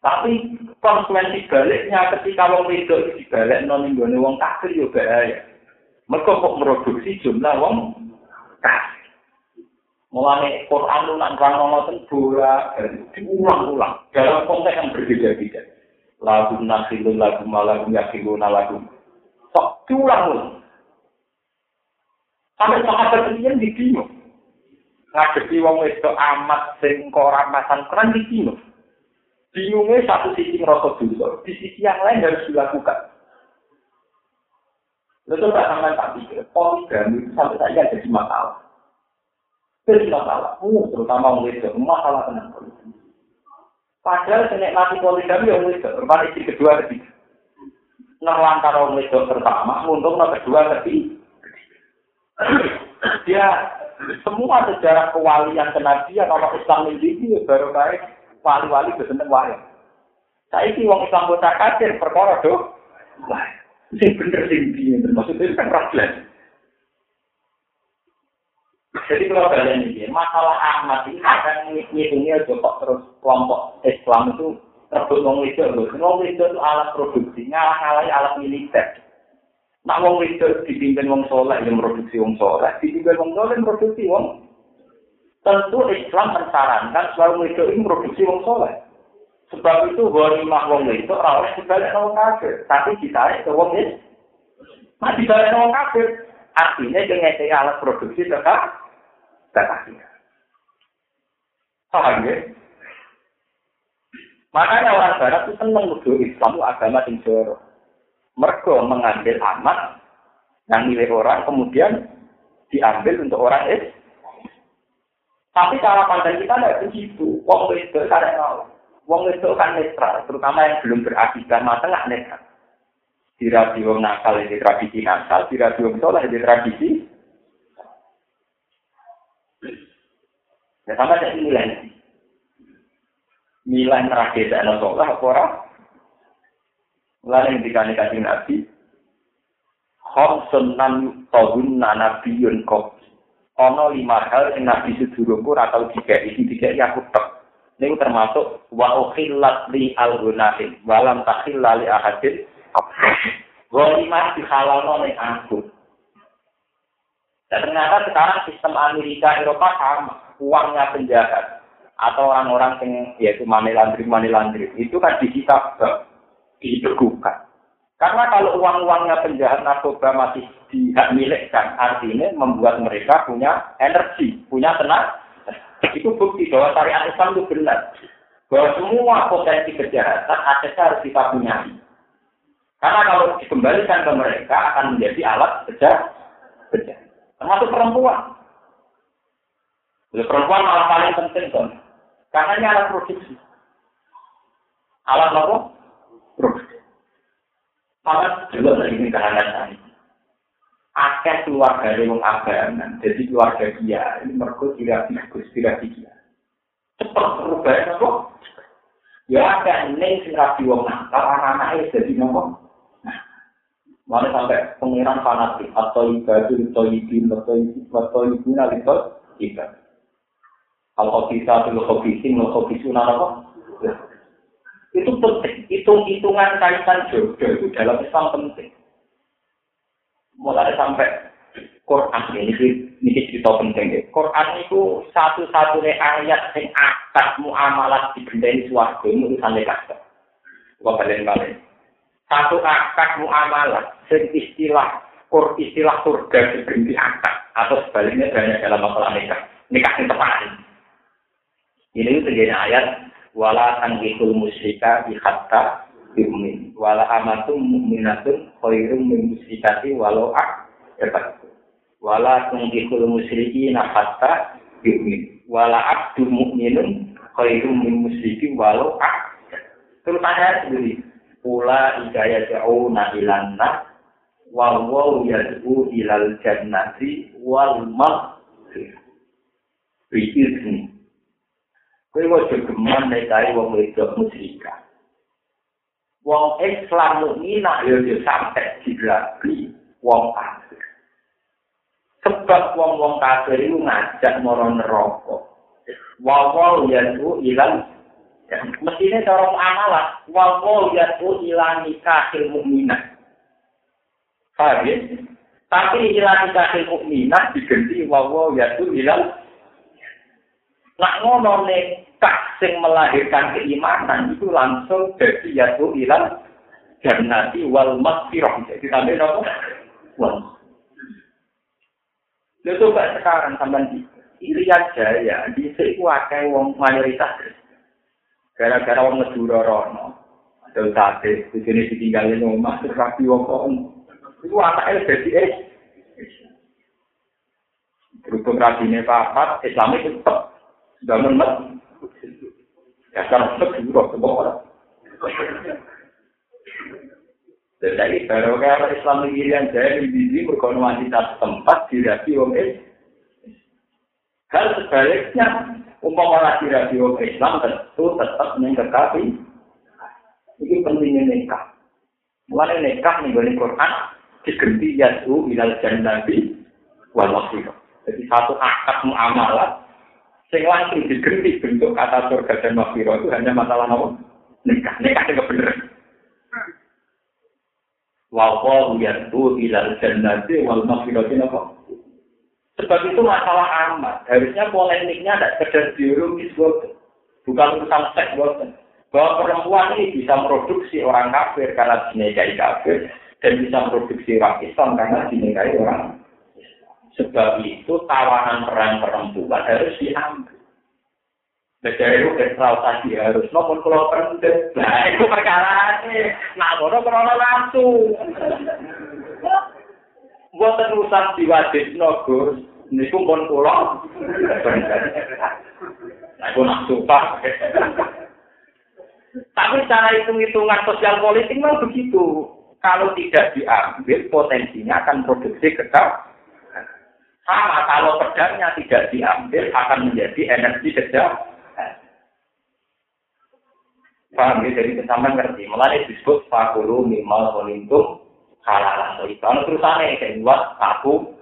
Tapi konsekuensi baliknya ketika wong wedok itu dibalik non inggone wong kafir yo bahaya. Mereka kok produksi jumlah wong kafir. Mulane Quran lu nak rang ngoten bola diulang-ulang dalam konteks yang berbeda-beda. Lagu nasilun lagu malagu yakiluna lagu. Sok diulang-ulang. Sampai sahabat ini di bingung. Ngadepi wong wedok amat sing koran masan keren di bingung. Bingungnya satu sisi merasa dulu, di sisi yang lain harus dilakukan. Lalu tak sampai tak pikir, poligami itu sampai saja jadi masalah. Jadi masalah, uh, terutama itu, masalah tentang poligami. Padahal mati poligami yang itu, berapa istri kedua ketiga. Nerlantar orang itu pertama, untung kedua ketiga. Dia semua sejarah kewalian kenabian orang Islam ini baru baik wali-wali keseneng wae. Saiki wong Islam kota kafir perkara do. Wah, sing bener sing piye maksudnya kan raglan. Jadi kalau kalian ini, masalah Ahmad ini akan ngitungnya kok terus kelompok Islam itu terbut wong itu, wong itu itu alat produksi, ngalah-ngalah alat militer. Nak wong itu dipimpin wong soleh yang produksi wong soleh, dipimpin wong soleh produksi wong Tentu Islam mensarankan selalu itu ini produksi wong soleh. Sebab itu ghanimah wong itu ora dibalik wong kafir, tapi ditarik ke wong itu. Nah dibalik wong kafir, artinya dengan alat produksi tetap tetap Paham ya? Makanya orang Barat itu senang nuduh Islam agama yang jorok. Mereka mengambil amat yang milik orang, kemudian diambil untuk orang Islam. Tapi cara pandang kita tidak begitu. Wong itu karena mau. Wong itu kan netral, terutama yang belum berakidah masa nggak netral. Di radio nakal ini tradisi nakal, di radio soleh ini tradisi. Ya sama jadi nilai. Nilai terakhir dan apa orang? Lalu yang dikani kasih nabi, Khomsun nan tobun nanabiyun kopi ana lima hal sing nabi sedurungku ora tau dikeki. Dikeki aku tek. Niku termasuk wa ukhillat li al-gunahin. Walam takhilla li ahadin. Wa lima dihalalno ning aku. Dan ternyata sekarang sistem Amerika Eropa sama. Uangnya penjahat. Atau orang-orang yang yaitu money laundry money itu kan disita dibekukan karena kalau uang-uangnya penjahat narkoba masih dihak milikkan, artinya membuat mereka punya energi, punya tenaga. Itu bukti bahwa syariat Islam itu benar. Bahwa semua potensi kejahatan asetnya harus kita punya. Karena kalau dikembalikan ke mereka akan menjadi alat kerja. Termasuk perempuan. Jadi perempuan malah paling penting kan. Karena ini alat produksi. Alat apa? Produksi. Malah juga dari lingkaran. Akeh keluarga wong mengabaikan, jadi keluarga dia ini merkut tidak bagus, tidak dia. Cepat berubah itu. Ya, ada neng sing rapi wong nakal, anak-anak itu jadi ngomong. Mana sampai pengiran fanatik atau ibadah atau ibin atau ibin atau ibin atau ibin atau ibin atau ibin atau ibin atau ibin Itu penting. Hitung-hitungan kaitan jodoh itu dalam Islam penting. Mulai sampai Quran ini, ini cerita penting ya. Quran itu satu-satunya ayat yang akad muamalah di suarga itu urusan kata. Bukan balik-balik. Satu akad muamalah, istilah kur istilah surga diberi akad atau sebaliknya banyak dalam masalah nikah. Nikah yang tepat. Ini terjadi ayat wala tangkihul musyrika bi hatta yu'min. Wala amatum mu'minatun khairum min musyrikati walau ak dapat. Wala tangkihul musyriki hatta yu'min. Wala abdu mu'minun khairum min musyriki walau ak terus ayat sendiri Ula ikaya ja'una ilanna wal waw yad'u ilal jannati wal. Biizni Kowe wae geman nek kaya wong wedok musyrika. Wong Islam mukminah yo yo sampe dilabi wong kafir. Sebab wong-wong kafir itu ngajak moro neraka. Wawa yaitu ilang Mestinya cara amalah, wawa yaitu ilang nikahil mukminah. Paham ya? Tapi ilang nikahil mukminah diganti wawa yaitu ilang Nak ngono nekah sing melahirkan keimanan itu langsung jadi yaitu ilang jannati wal maghfirah. Jadi sampai nopo? Wal. Lalu coba sekarang sampai di Irian Jaya, di sini akeh wong mayoritas. Gara-gara wong ngedura rono. Ada sate, di sini ditinggalin rumah, terus rapi wong kok. Itu jadi eh. Berhubung rapinya papat, Islam itu tetap bangun mat. Ya kan kedua semua orang. Jadi baru kalau Islam yang saya di sini berkono wanita tempat dirapi wong Hal sebaliknya, umpama lagi wong Islam tentu tetap mengkekapi. Ini pentingnya nikah. Mulai nikah nih dari Quran diganti yasu ilal jannati wal Jadi satu akad muamalah Sing langsung diganti bentuk kata surga dan maghfirah itu hanya masalah apa? Nikah, nikah itu bener. Wa qalu yatu ilal jannati wal maghfirati apa? Sebab itu masalah amat. Harusnya polemiknya tidak sekedar biologis, bukan urusan seks. Bahwa perempuan ini bisa produksi orang kafir karena dinikahi kafir dan bisa produksi orang Islam karena dinikahi orang Sebab itu tawanan peran perempuan harus diambil. Negara itu kesal tadi harus nomor kalau penting. Nah itu perkara ini. Nah bodoh kalau langsung. Buat urusan diwajib nogus. Ini pun pun pulau. Nah itu nafsu pak. Tapi cara hitung-hitungan sosial politik memang begitu. Kalau tidak diambil, potensinya akan produksi kekal sama kalau pedangnya tidak diambil akan menjadi energi sedang. Paham ya? Jadi kesamaan ngerti. Mulai disebut fakulu mimal kolintum halalan. Jadi kalau terusannya kayak buat aku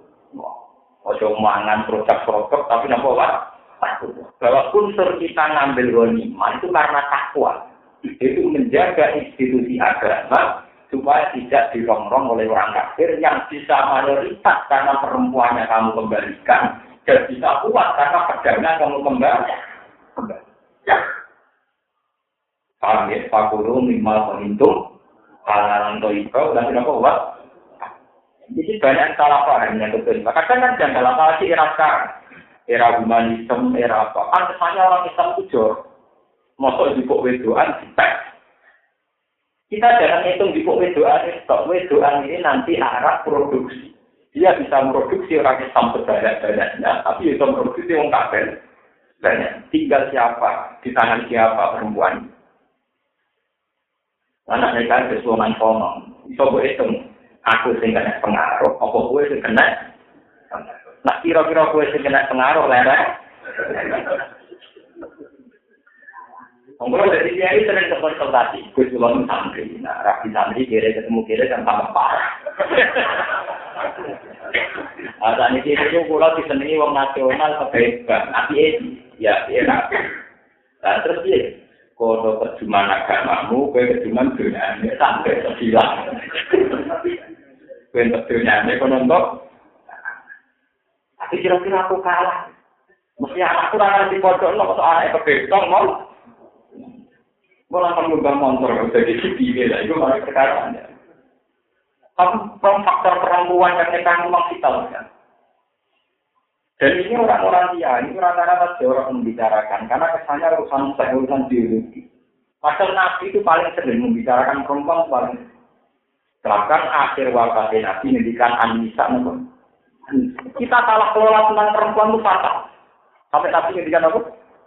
ojo mangan produk-produk tapi nampak apa? Bahwa unsur kita ngambil ghanimah itu karena takwa. Itu menjaga institusi agama supaya tidak dirongrong oleh orang kafir yang bisa mayoritas karena perempuannya kamu kembalikan dan bisa kuat karena pedangnya kamu kembali. Paham ya? Fakulu minimal penghitung halalan dan tidak kuat. Jadi banyak salah paham yang betul. Maka kan jangan salah paham era sekarang. Era humanisme, era apa. Kan kesannya orang Islam itu jor. Masuk di buk wedoan, kita jangan hitung di wedoan stok wedoan ini nanti arah produksi. Dia bisa memproduksi orang Islam sebanyak-banyaknya, tapi bisa memproduksi orang kafir banyak. Tinggal siapa, di tangan siapa perempuan. Anak mereka kesuaman kono, bisa gue hitung. Aku sing kena pengaruh, apa gue sing kena Nah, kira-kira gue sing kena pengaruh, lereng. Monggo dari dia itu sering konsultasi, gue cuma santri. Nah, rapi santri kira ketemu kira kan tambah parah. Ada nih itu pulau disenangi wong nasional kebebasan, tapi ya ya Nah terus dia, kodo perjuman agamamu, kue perjuman sampai sebilang. Kue untuk dunia ini kono untuk, tapi kira-kira aku kalah. Mesti anakku orang di pojok, lo soal anaknya kebetong, mau. Mau langsung ngubah motor, jadi CD lah, itu malah sekarang ya. Tapi faktor perempuan kita memang kita kan. Dan ini orang-orang dia, ini rata-rata orang membicarakan, karena kesannya urusan saya urusan biologi. Padahal Nabi itu paling sering membicarakan perempuan paling Bahkan akhir wafat Nabi mendikan Anissa Kita salah kelola tentang perempuan itu fatal. Sampai Nabi mendikan apa?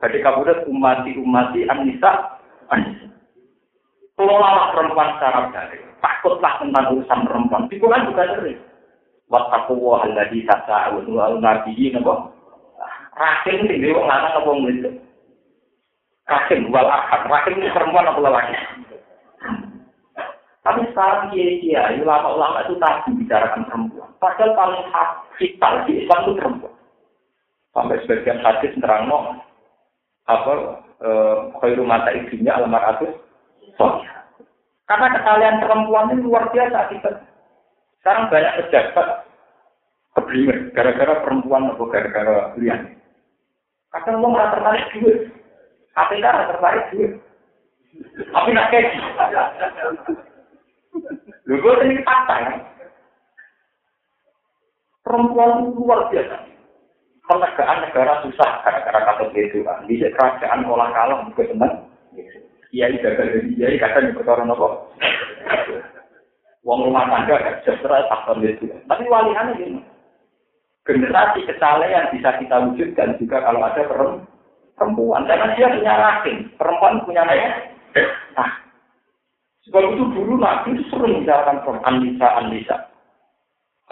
Jadi kabudat umati umati Anissa Kelolalah perempuan secara baik. Takutlah tentang urusan perempuan. Di Quran juga sering. Wattaku wa alladhi tasa'un wa nabiyi napa? Rahim sing dhewe wong lanang apa wedok? Rahim wal ahad. Rahim ini perempuan apa lelaki? Tapi sekarang kiai-kiai, ulama-ulama itu tadi bicarakan perempuan. Padahal paling vital di Islam itu perempuan. Sampai sebagian hadis nerang apa khairu mata ibunya almaratus soalnya. Karena kesalahan perempuan ini luar biasa kita. Sekarang banyak pejabat keblinger gara-gara perempuan atau gara-gara lian. Kadang mau nggak tertarik duit, tapi nggak tertarik duit. Tapi nggak kayak Lu gue ini fakta ya. Perempuan luar biasa penegakan negara susah karena kata kan. Di kerajaan olah kalah juga senang. Kiai gagal jadi kiai kadang orang apa. Uang rumah tangga sejahtera faktor itu. Tapi walihannya gini. Generasi kesalehan bisa kita wujudkan juga kalau ada perempuan. Karena dia punya rahim. Perempuan punya naya. Nah, sebab itu dulu Nabi itu sering menjalankan perempuan. Anissa, Anissa.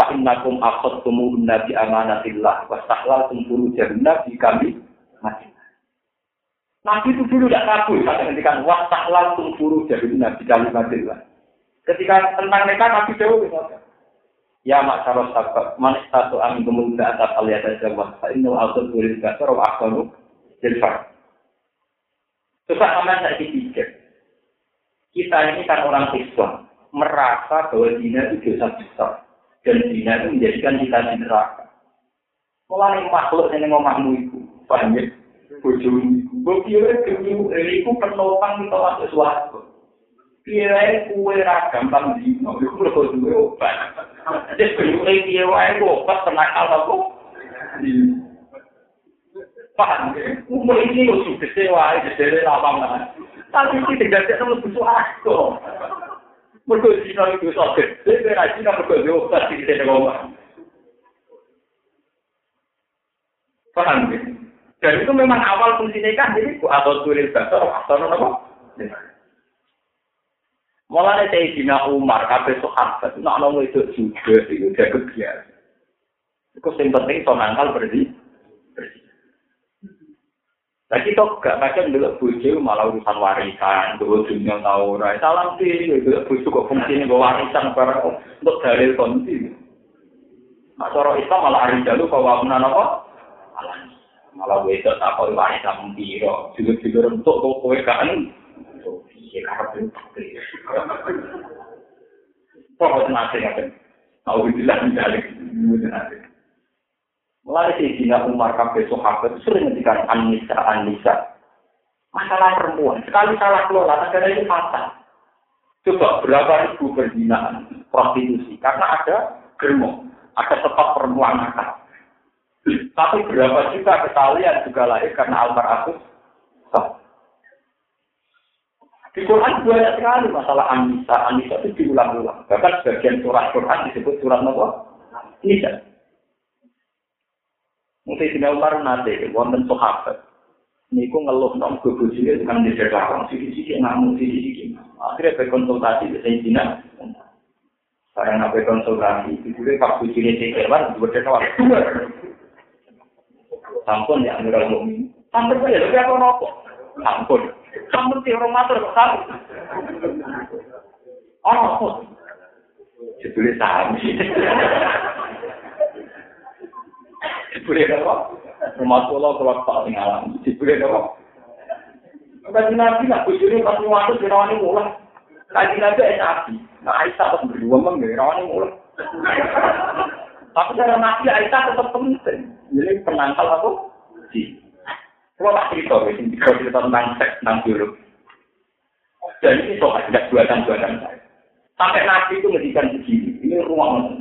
Fa'innakum akhad tumuhun nabi amanatillah. Wastahlal tumpuru jannah di kami mati. Nabi itu dulu tidak kabur. Kata ketika wastahlal tumpuru jannah di kami matillah. Ketika tentang mereka Nabi jauh. Ya maksaros sabab. Man satu amin kemudian atas aliyat jawab. Fa'innu akhad tulis gasar wa akhadu jilfar. Coba aman saya pikir. Kita ini kan orang Islam. Merasa bahwa dina itu dosa besar dan zina itu menjadikan kita di neraka. Mulai makhluk yang ngomahmu itu, paham ya? Bojomu itu, bukire kemu, itu penopang kita masuk suatu. Kira kue ra gampang dino, itu lho duwe obat. Jadi kue kira wae obat penakal aku. Paham ya? Umur ini lo sudah sewa, jadi lama Tapi ini tidak yang lebih suatu. mergo dina iku iso gede ora dina mergo yo pasti dite nang omah paham ya dan itu memang awal fungsinya kan jadi bu atau tulis dasar atau apa malah ada dina umar kabeh sohabat nak nongol itu juga itu dia kebiasa itu penting soal hal berarti Lagi kita gak kadang dulu bojo malah urusan warisan, dulu dunia tahu rai salam sih, dulu bujo kok fungsi ini warisan para untuk dalil kondisi. Nah soro itu malah hari jalu kau bangunan apa? Malah gue itu tak kau warisan biro, juga juga untuk kau kau kan? Iya karena itu takdir. Kau harus nasehatin, mau bilang dalil. Mulai Sayyidina Umar kabeh sahabat sering ngendikan Anissa Anissa. Masalah perempuan, sekali salah kelola negara itu fatal. Coba berapa ribu berzinahan prostitusi karena ada germo, ada tempat perempuan nakal. Tapi berapa juga kesalahan juga lahir karena almar aku. Di Quran banyak sekali masalah Anissa. Anissa itu diulang-ulang. Bahkan sebagian surat Quran disebut surat apa? Nisa. Mungkin sini Umar nanti, wonten sohabat. Ini aku ngeluh, nong gue buji, itu kan di jadwal, nong sisi-sisi, ngamuk sisi-sisi. Akhirnya berkonsultasi, bisa ini sini. Saya nggak berkonsultasi, itu gue pak buji ini sih, kelewat. Sampun ya, ngira ngomong. Sampun ya, tapi aku ngerokok. Sampun. Sampun sih, orang matur, sampun. Oh, sampun. Jadulnya sampun. Apa? Rumah pulau kalau tak. Jebule apa? Kaji nabi pas. Kaji nabi. Nah Aisyah pas berdua. Tapi cara Aisyah tetap penting. Jadi penangkal aku. Kalau tak cerita, kalau cerita tentang seks, tentang. Dan ini soal tidak buatan-buatan saya. Sampai Nabi itu ngedikan begini, ini ruang?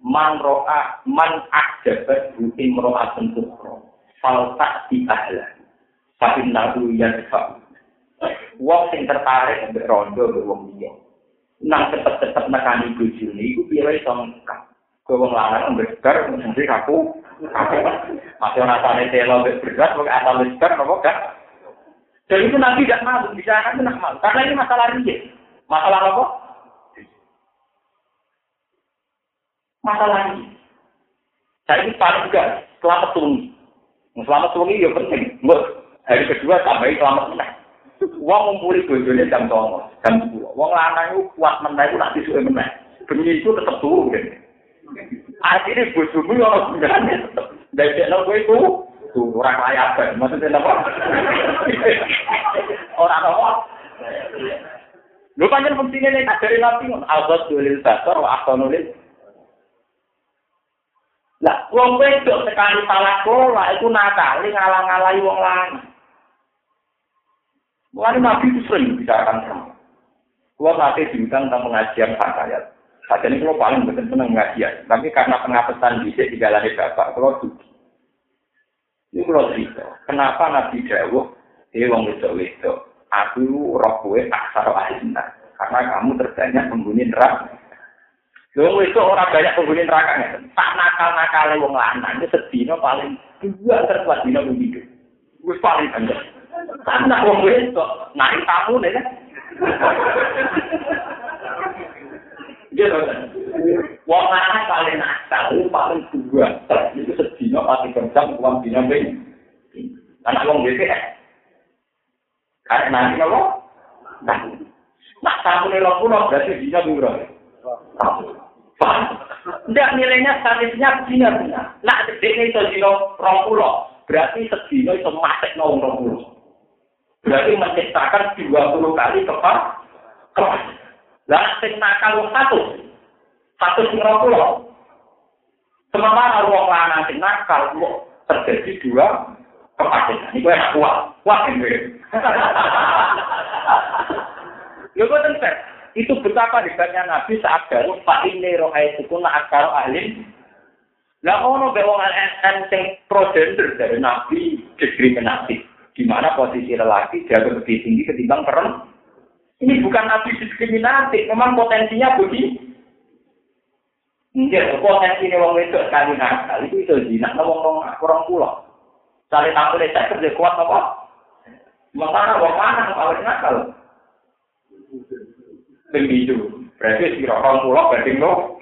man roa man ajabat buti meroa bentuk fal Falta di ahla. Fahim nabu yang. Wong sing tertarik sampai rondo ke wong dia. Nang tetep-tetep nekani buju ini, itu pilih iso kak. Ke wong larang sampai segar, nanti kaku. Masih rasane asalnya telo sampai bergerak, pokoknya asal segar, apa kak? Dan itu nanti tidak malu, bisa kan tidak malu. Karena ini masalah riyek. Masalah apa? masalah ini. Saya ini parah juga, selamat tulungi. Selamat tulungi ya penting. Mbak, hari kedua tambahin selamat menang. Wong ngumpuli gojolnya jam tolong, jam dua. Wong lanang iku kuat menang, iku tak suai meneh. Bunyi iku tetap turun. Kan? Akhirnya gue sumpuh, ya Allah, sebenarnya tetap. Dari jenis gue ora tuh, orang layak, kan? maksudnya apa? orang apa? Lu panjang fungsinya nih, dari nanti, Albert Julius Basar, Wakil Nulis, Lah, wong wedok sekali salah kelola itu nakali ngalang-ngalai wong lanang. Mulai Nabi itu sering bicarakan sama. Kalau nanti diundang tentang pengajian ayat. Saat ini kalau paling betul senang pengajian. Tapi karena pengapesan bisa dijalani bapak, kalau dugi. Ini kalau cerita. Kenapa Nabi Dawuh, eh wong wedok wedok, aku roh kue aksar. Karena kamu terbanyak penghuni neraka. Wong itu orang banyak penghuni neraka Tak nakal-nakale wong lanang itu sedina paling dua terkuat dina begitu. Wis paling banyak. Karena wong itu nari tamu nih kan. Gitu kan. Wong lanang paling nakal paling dua itu sedina paling kencang uang dina begitu. Karena wong itu Karena nanti apa? Nah, tamu nih lo berarti dina begitu. Tidak nilainya statisnya benar benar. Nak sedeknya itu dino rong pulau. Berarti sedino itu masuk nol rong pulau. Berarti menciptakan dua puluh kali kepala kelas. Lah sing nakal satu. Satu sing rong pulau. Sementara ruang lanang sing nakal terjadi dua kepala. Ini gue enak kuat. Wah ini. Ya gue tentu. Itu betapa hebatnya Nabi saat baru Pak ini roh akal alim. Lah ono be wong enteng pro gender dari Nabi diskriminatif. Di mana posisi lelaki jauh lebih tinggi ketimbang perempuan. Ini bukan Nabi diskriminatif, memang potensinya begini. Iya, potensi ini wong itu sekali nakal itu itu zina, wong wong kurang pulau. Saling tampil saya kerja kuat apa? Sementara wong mana kalau nakal? Itu. Berarti si orang pulau banding no.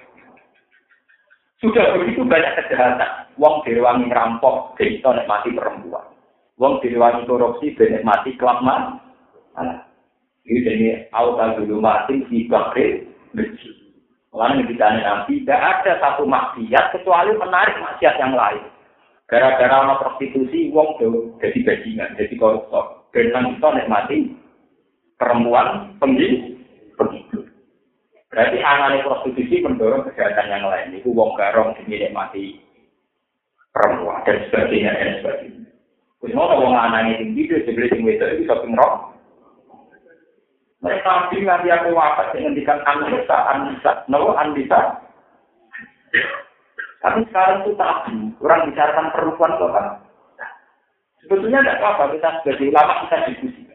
Sudah begitu banyak kejahatan. Wong direwangi ngerampok, kita mati perempuan. Wong direwangi korupsi, mati kelap mana? Ini jadi auta dulu mati di bakri. Orang yang ditanya nanti, tidak ada satu maksiat kecuali menarik maksiat yang lain. Gara-gara ono prostitusi, wong jadi bajingan, jadi koruptor. Dan kita nikmati perempuan penggilis begitu. Berarti anane prostitusi mendorong kejahatan yang lain. Itu wong garong sing mati perempuan dan sebagainya dan sebagainya. Wis ngono wong anane sing video sebelum sing wedok iki shopping rock. Mereka nabi nganti aku wafat sing ngendikan anisa anisa, nopo anisa. Tapi sekarang itu tabu, orang bicarakan perempuan kok kan. Sebetulnya tidak apa-apa, kita sebagai ulama kita diskusi.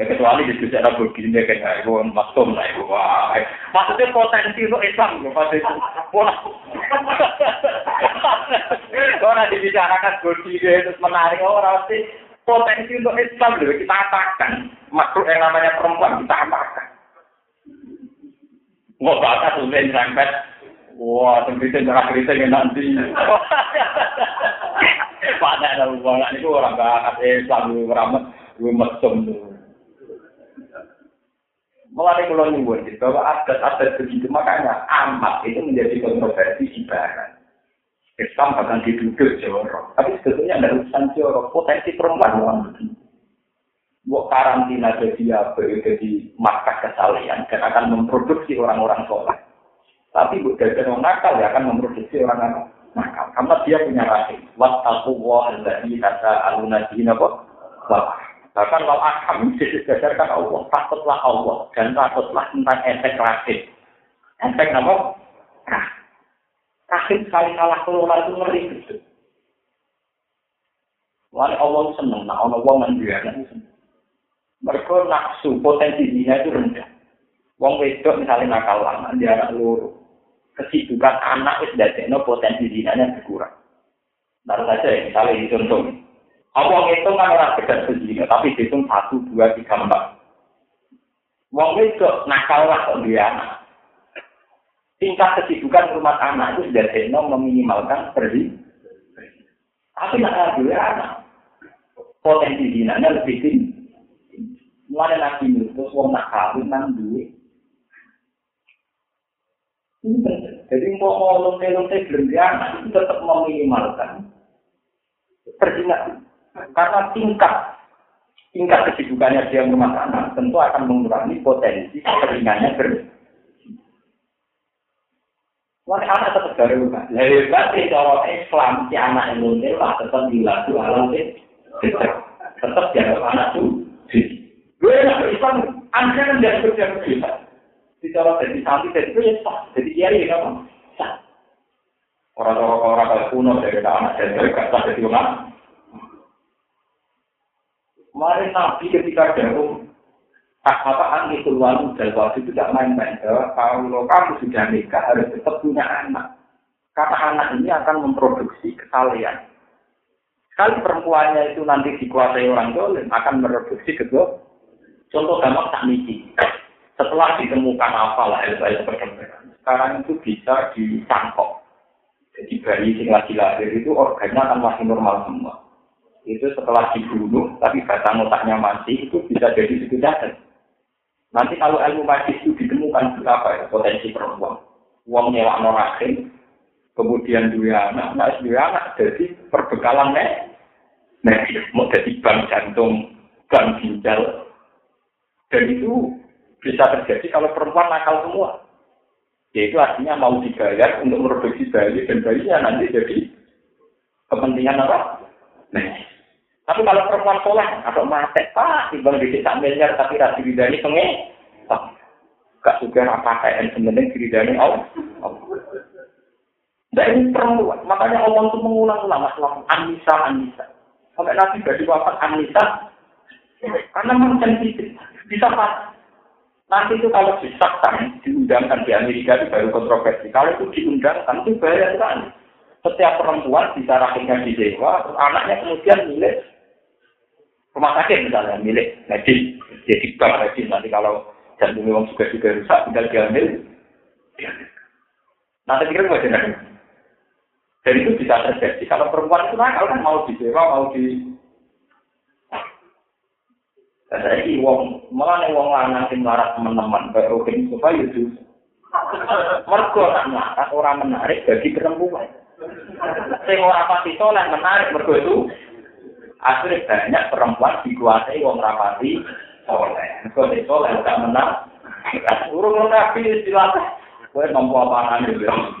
Ya kecuali di sisi ada begini kayak ibu maksum lah ibu wah. Maksudnya potensi itu Islam loh pasti. Wah, Orang dibicarakan bodi terus menarik orang sih potensi untuk Islam loh kita apakan makhluk yang namanya perempuan kita apakan Wah, bakat tuh sampai Wah, tembitin darah kritik nanti. Pada ada hubungan itu orang bakat Islam lu mesum tuh. Mulai kalau nyebut bahwa adat-adat begitu makanya amat itu menjadi kontroversi ibarat. Islam bahkan diduduk jorok. Tapi sebetulnya ada urusan jorok. Potensi perempuan orang begini. Buat karantina jadi apa? Jadi markas kesalahan dan akan memproduksi orang-orang soleh. Tapi buat dari orang nakal ya akan memproduksi orang-orang nakal. Karena dia punya rahim. Wattaku wa alladhi kata alunadina kok. Bahkan kalau akam didasarkan Allah. Takutlah Allah. Dan takutlah tentang efek rahim. Efek apa? Rahim. Sekali salah kelola itu ngeri gitu. Wali Allah seneng, nah Allah menjualnya itu. Mereka nafsu, potensi dina itu rendah. Wong wedok misalnya nakal lama, dia anak loro. Kesibukan anak itu dari potensi dinanya berkurang. Taruh saja ya, misalnya contoh. Allah itu kan orang bedas begini, tapi dihitung satu, dua, tiga, empat. Wong wedok nakal lah dia anak. tingkat kesibukan rumah anak itu sudah seno meminimalkan pergi. Tapi nak ada anak, potensi dinanya lebih tinggi. Mulai nabi itu, wong nak kawin nang duit. Jadi mau ngomong ngomong belum anak itu tetap meminimalkan perjinahan. Karena tingkat tingkat kesibukannya dia rumah anak tentu akan mengurangi potensi keringannya ber Wah, anak tetap dari rumah. Lebih baik cara Islam, si anak luntir lah tetap dilaku alam Tetap dianggap anak itu. Gue enak Islam, anda kan tidak kerja kerja. Di cara jadi santri, jadi itu ya sah. Jadi kiai ya kan? Sah. Orang-orang kalau kuno dari anak dari kata jadi orang. Mari nabi ketika jauh Kata-kataan itu walu jalwa itu tidak main-main. Kalau kamu sudah nikah harus tetap punya anak. Karena anak ini akan memproduksi kesalahan. Sekali perempuannya itu nanti dikuasai orang dolim, akan memproduksi kedua. Contoh gampang tak misi. Setelah ditemukan apa lah ilmu perkembangan, sekarang itu bisa ditangkap. Jadi bayi yang lagi lahir itu organnya akan masih normal semua. Itu setelah dibunuh, tapi batang otaknya masih, itu bisa jadi sekedar. Nanti kalau ilmu magis itu ditemukan berapa ya potensi perempuan. Uang nyewa norakin, kemudian dua anak, nah dua anak jadi perbekalan nih. Nah, mau jadi bank jantung, bank ginjal. Dan itu bisa terjadi kalau perempuan nakal semua. Yaitu artinya mau dibayar untuk memproduksi bayi dan bayinya nanti jadi kepentingan apa? Nah, Tapi kalau perempuan soleh atau mati, pak, timbang di desa miliar tapi rasi bidani penge, gak suka apa kayak sebenarnya bidani Allah. Dan ini perempuan, makanya Allah itu mengulang-ulang masalah Anissa, Anissa. Sampai nanti dari wafat Anissa, karena memang sensitif, bisa pas. Nanti itu kalau disahkan, diundangkan di Amerika itu baru kontroversi. Kalau itu diundangkan, itu bahaya sekali. Setiap perempuan bisa rahimnya di dewa, anaknya kemudian milik rumah sakit misalnya milik medis. Jadi bank medis nanti kalau jantung memang juga juga rusak tinggal diambil nanti pikir gue jenak dan itu bisa terjadi. Kalau perempuan itu nakal kan mau disewa mau di saya ini wong malah wong lanang sing larat teman-teman? Kayak Robin supaya itu mergo orang menarik bagi perempuan. Sing ora pasti soleh menarik mergo itu akhirnya banyak perempuan dikuasai wong rapati soleh. Kau di soleh gak menang. Urung nabi istilah. Kue mampu apa nih bilang.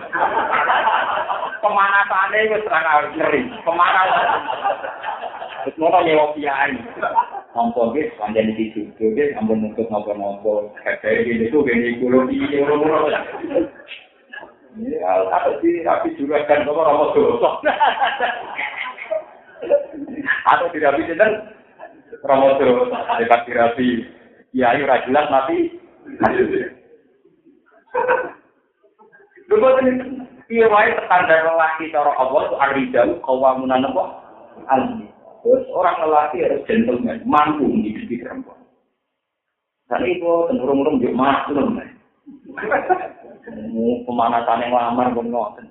Pemanasannya itu serang ngeri. Pemanasan. Terus mau nyewa kiai. Mampu guys, panjang di situ. Guys, ampun untuk ngobrol-ngobrol. Kayak gini tuh, gini kulo ini, urung-urung. Ya, apa sih, tapi kan kamu ramu dosa. Atau tidak bisa dan promosi dekat tirapi ya ayo jelas mati Lho ini Iya wae standar lelaki cara Allah itu arijal kawamunan apa? Almi. Terus orang lelaki harus gentleman, mampu di perempuan. Dan itu cenderung-cenderung juga maklum. Pemanasan yang lamar pun ngoten.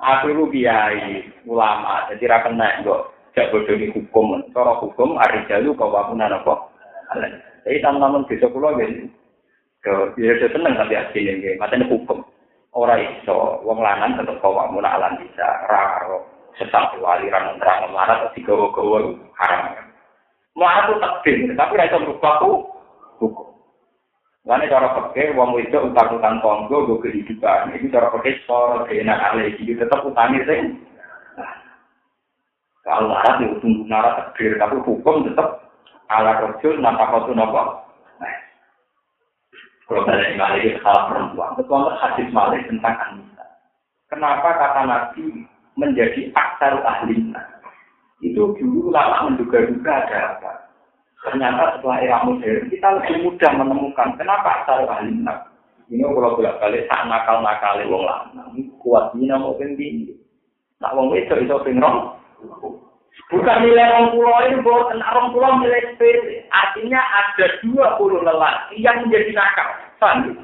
Aku lu kiai ulama, jadi ra kena kok jak bodohi hukum. Cara hukum arijalu kawamunan apa? Jadi teman-teman desa kula nggih ke ya seneng tapi asline nggih, matane hukum. Ora iso wong lanang tetep kawamun alam bisa ra karo sesat aliran terang marah atau digawa-gawa haram. Marah itu takdir, tapi ra iso hukum. Karena cara pakai uang itu utang-utang konggo gue kehidupan. Ini cara pakai soal keenak alih itu tetap utangi sih. Kalau marah itu tunggu marah takdir, tapi hukum tetap ala rojul nampak kau nopo. Kalau saya kembali ke salah perempuan, betul hadis malik tentang Anissa. Kenapa kata Nabi menjadi aksar ahli Itu dulu lama menduga-duga ada apa. Ternyata setelah era modern kita lebih mudah menemukan kenapa asal ahli Ini kalau bolak balik tak nakal nakal wong lanang kuat ini mau tinggi. Nak wong itu itu pingrong. Bukan nilai orang pulau ini buat orang pulau nilai sepele. Artinya ada dua puluh lelaki yang menjadi nakal. Paham?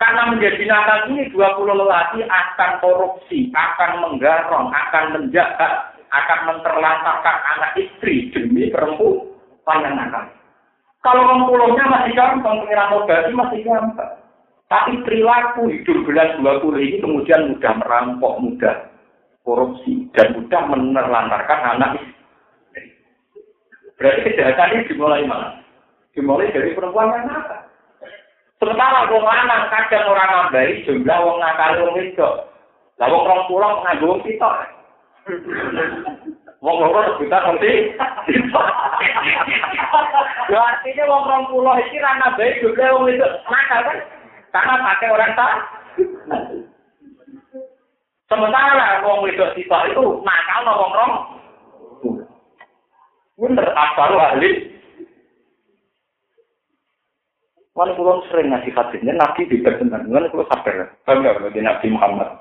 Karena menjadi nakal ini dua puluh lelaki akan korupsi, akan menggarong, akan menjaga, akan menterlantarkan anak istri demi perempuan panjang nakal. Kalau orang pulaunya masih gampang, pengiran modal masih gampang. Tapi perilaku hidup bulan 20 ini kemudian mudah merampok, mudah korupsi, dan mudah menerlantarkan anak. Berarti kejahatan ini dimulai mana? Dimulai dari perempuan yang nakal. Sementara wong lanang kadang orang nambari jumlah wong nakal wong itu. Lah wong rong pulang nganggo. Wong loro juta nanti. Ya artinya wong rong puluh iki ra nabe juga wong itu nakal kan? Karena pakai orang tak. Sementara wong itu sisa itu nakal no wong rong. Bener, apa lu ahli? Wan kulon sering ngasih hadisnya nabi di benar. Wan kulon sabar. Bangga di Nabi Muhammad.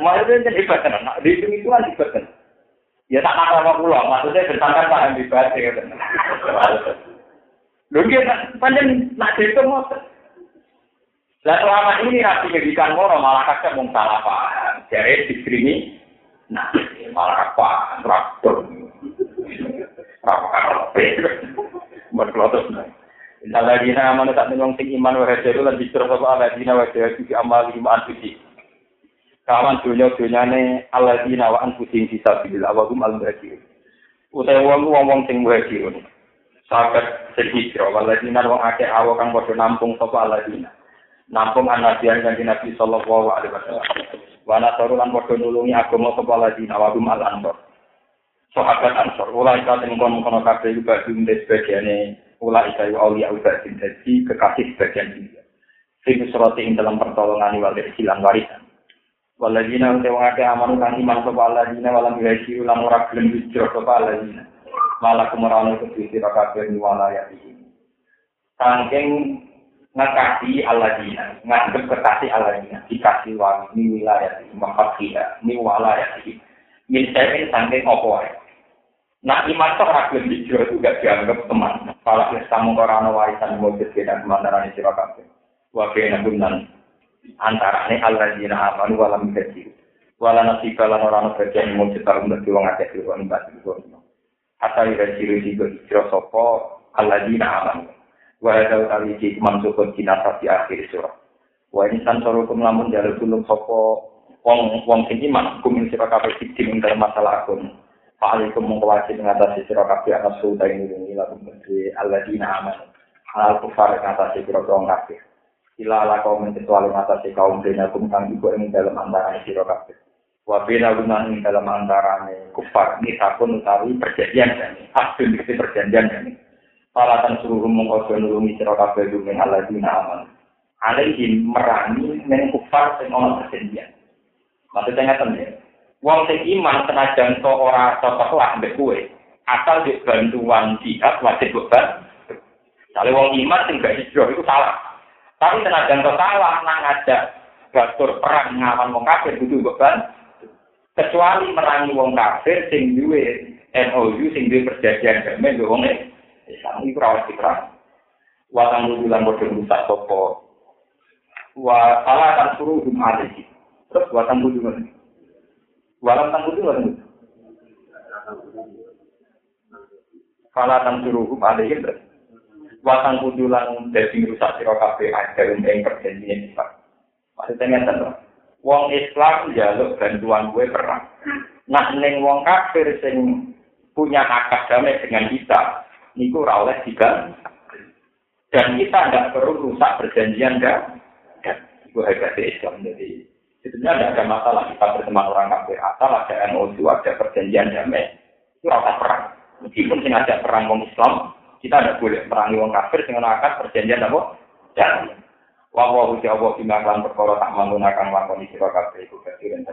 Maksudnya jadi benar. Di itu kan benar. Ya tak tak sama pulau, maksudnya bertandang Pak Hamdi Bati. Lalu dia panjang nak jadi Lah selama ini nanti jadikan moro malah kakek mung salah paham. Jadi di nah malah apa? Traktor. Apa kalau lebih? Berkelotus. Indah lagi nama nusa menyongsing iman wa itu lebih terus sapa lagi nama wajah itu diamali iman suci. Kawan dunia dunyane alladzina wa anfusihim fi sabilillah wa hum al-muhajirun. Utai wong wong wong sing muhajirun. Sahabat sing hijrah walladzina wong akeh awo kang padha nampung sapa alladzina. Nampung anabian kanjeng Nabi sallallahu alaihi wasallam. Wa nasaru lan padha nulungi agama sapa alladzina wa hum al-ansar. Sahabat ansor, ulai kata kono-kono kabeh juga di sebagiannya ulai kayu aulia ubadin jadi kekasih sebagian dia. Sing surati dalam pertolongan wal silang warisan. Waladina uta wong akeh aman kang iman sapa waladina walam yuhisi ulang ora gelem hijrah sapa waladina. Malah kemurane kudu sira kabeh walaya iki. Sangking ngakasi aladina, nganggep kekasih aladina, dikasih wangi ni wilayah iki, mahakia, ni walaya iki. Misalnya sangking opo wae. Nah, iman tuh gelem hijrah itu gak dianggap teman. Kalau kita kamu orang warisan mau jadi dan kemandaran sira kabeh. Wa gunan antarane alladzina amanu wa lam yusyriku wa la nasika lan ora ana bagian mung cetar mung wong akeh iki wong mbak iki hatta ira ciri iki kira sapa alladzina amanu. Wa hadza kali iki mansuk di nasati akhir surah. Wa ini santoro kum lamun jare sapa wong wong sing iman kumin sira kabeh sing dalam masalah akun fa alaikum mung kawaci ngatasi sira kabeh asu ta ing ngilang mung kuwi alladzina amanu. Hal kufar ngatasi sira kabeh. Ila ala kaum kecuali si kaum dina kum kang ibu ing dalam antara sira kabeh Wabila gunan dalam antarane kufar ini takun utawi perjanjian dan hasil dari perjanjian dan Falatan suruh mengkodoh nulungi sira kabeh min alladzina aman. Alaihi merangi men kufar sing ana perjanjian. Maksudnya ngeten ya. Wong sing iman senajan to ora cocok lah mbek kowe, asal di bantuan jihad wajib beban. Kalau wong iman sing gak hijrah itu salah. Tapi tenaga to salah nang ngajak batur perang ngawan wong kafir kudu beban. Kecuali merangi wong kafir sing duwe MOU sing duwe perjanjian damai mbek wong Islam itu rawat diperang. Watang bulan bodoh rusak sopo. Wa salah akan suruh alaihi. Terus watang bulan. Walam tang bulan Fala tang suruh hum alaihi. Watang bulan dari rusak siro kafe aja yang perjanjian Islam. Maksudnya ngerti Wong Islam jaluk bantuan gue perang. Nah, neng wong kafir sing punya akad damai dengan kita, niku ora oleh. Dan kita tidak perlu rusak perjanjian dan itu hebat Islam. Jadi sebenarnya tidak ada masalah kita berteman orang kafir asal ada MOU, ada perjanjian damai. Itu rasa perang. Meskipun sing ada perang wong Islam, kita tidak boleh merangi wong kafir dengan akad perjanjian apa? Dan wa wa Allah bima kan perkara tak menggunakan lakon sira kabeh iku kasiran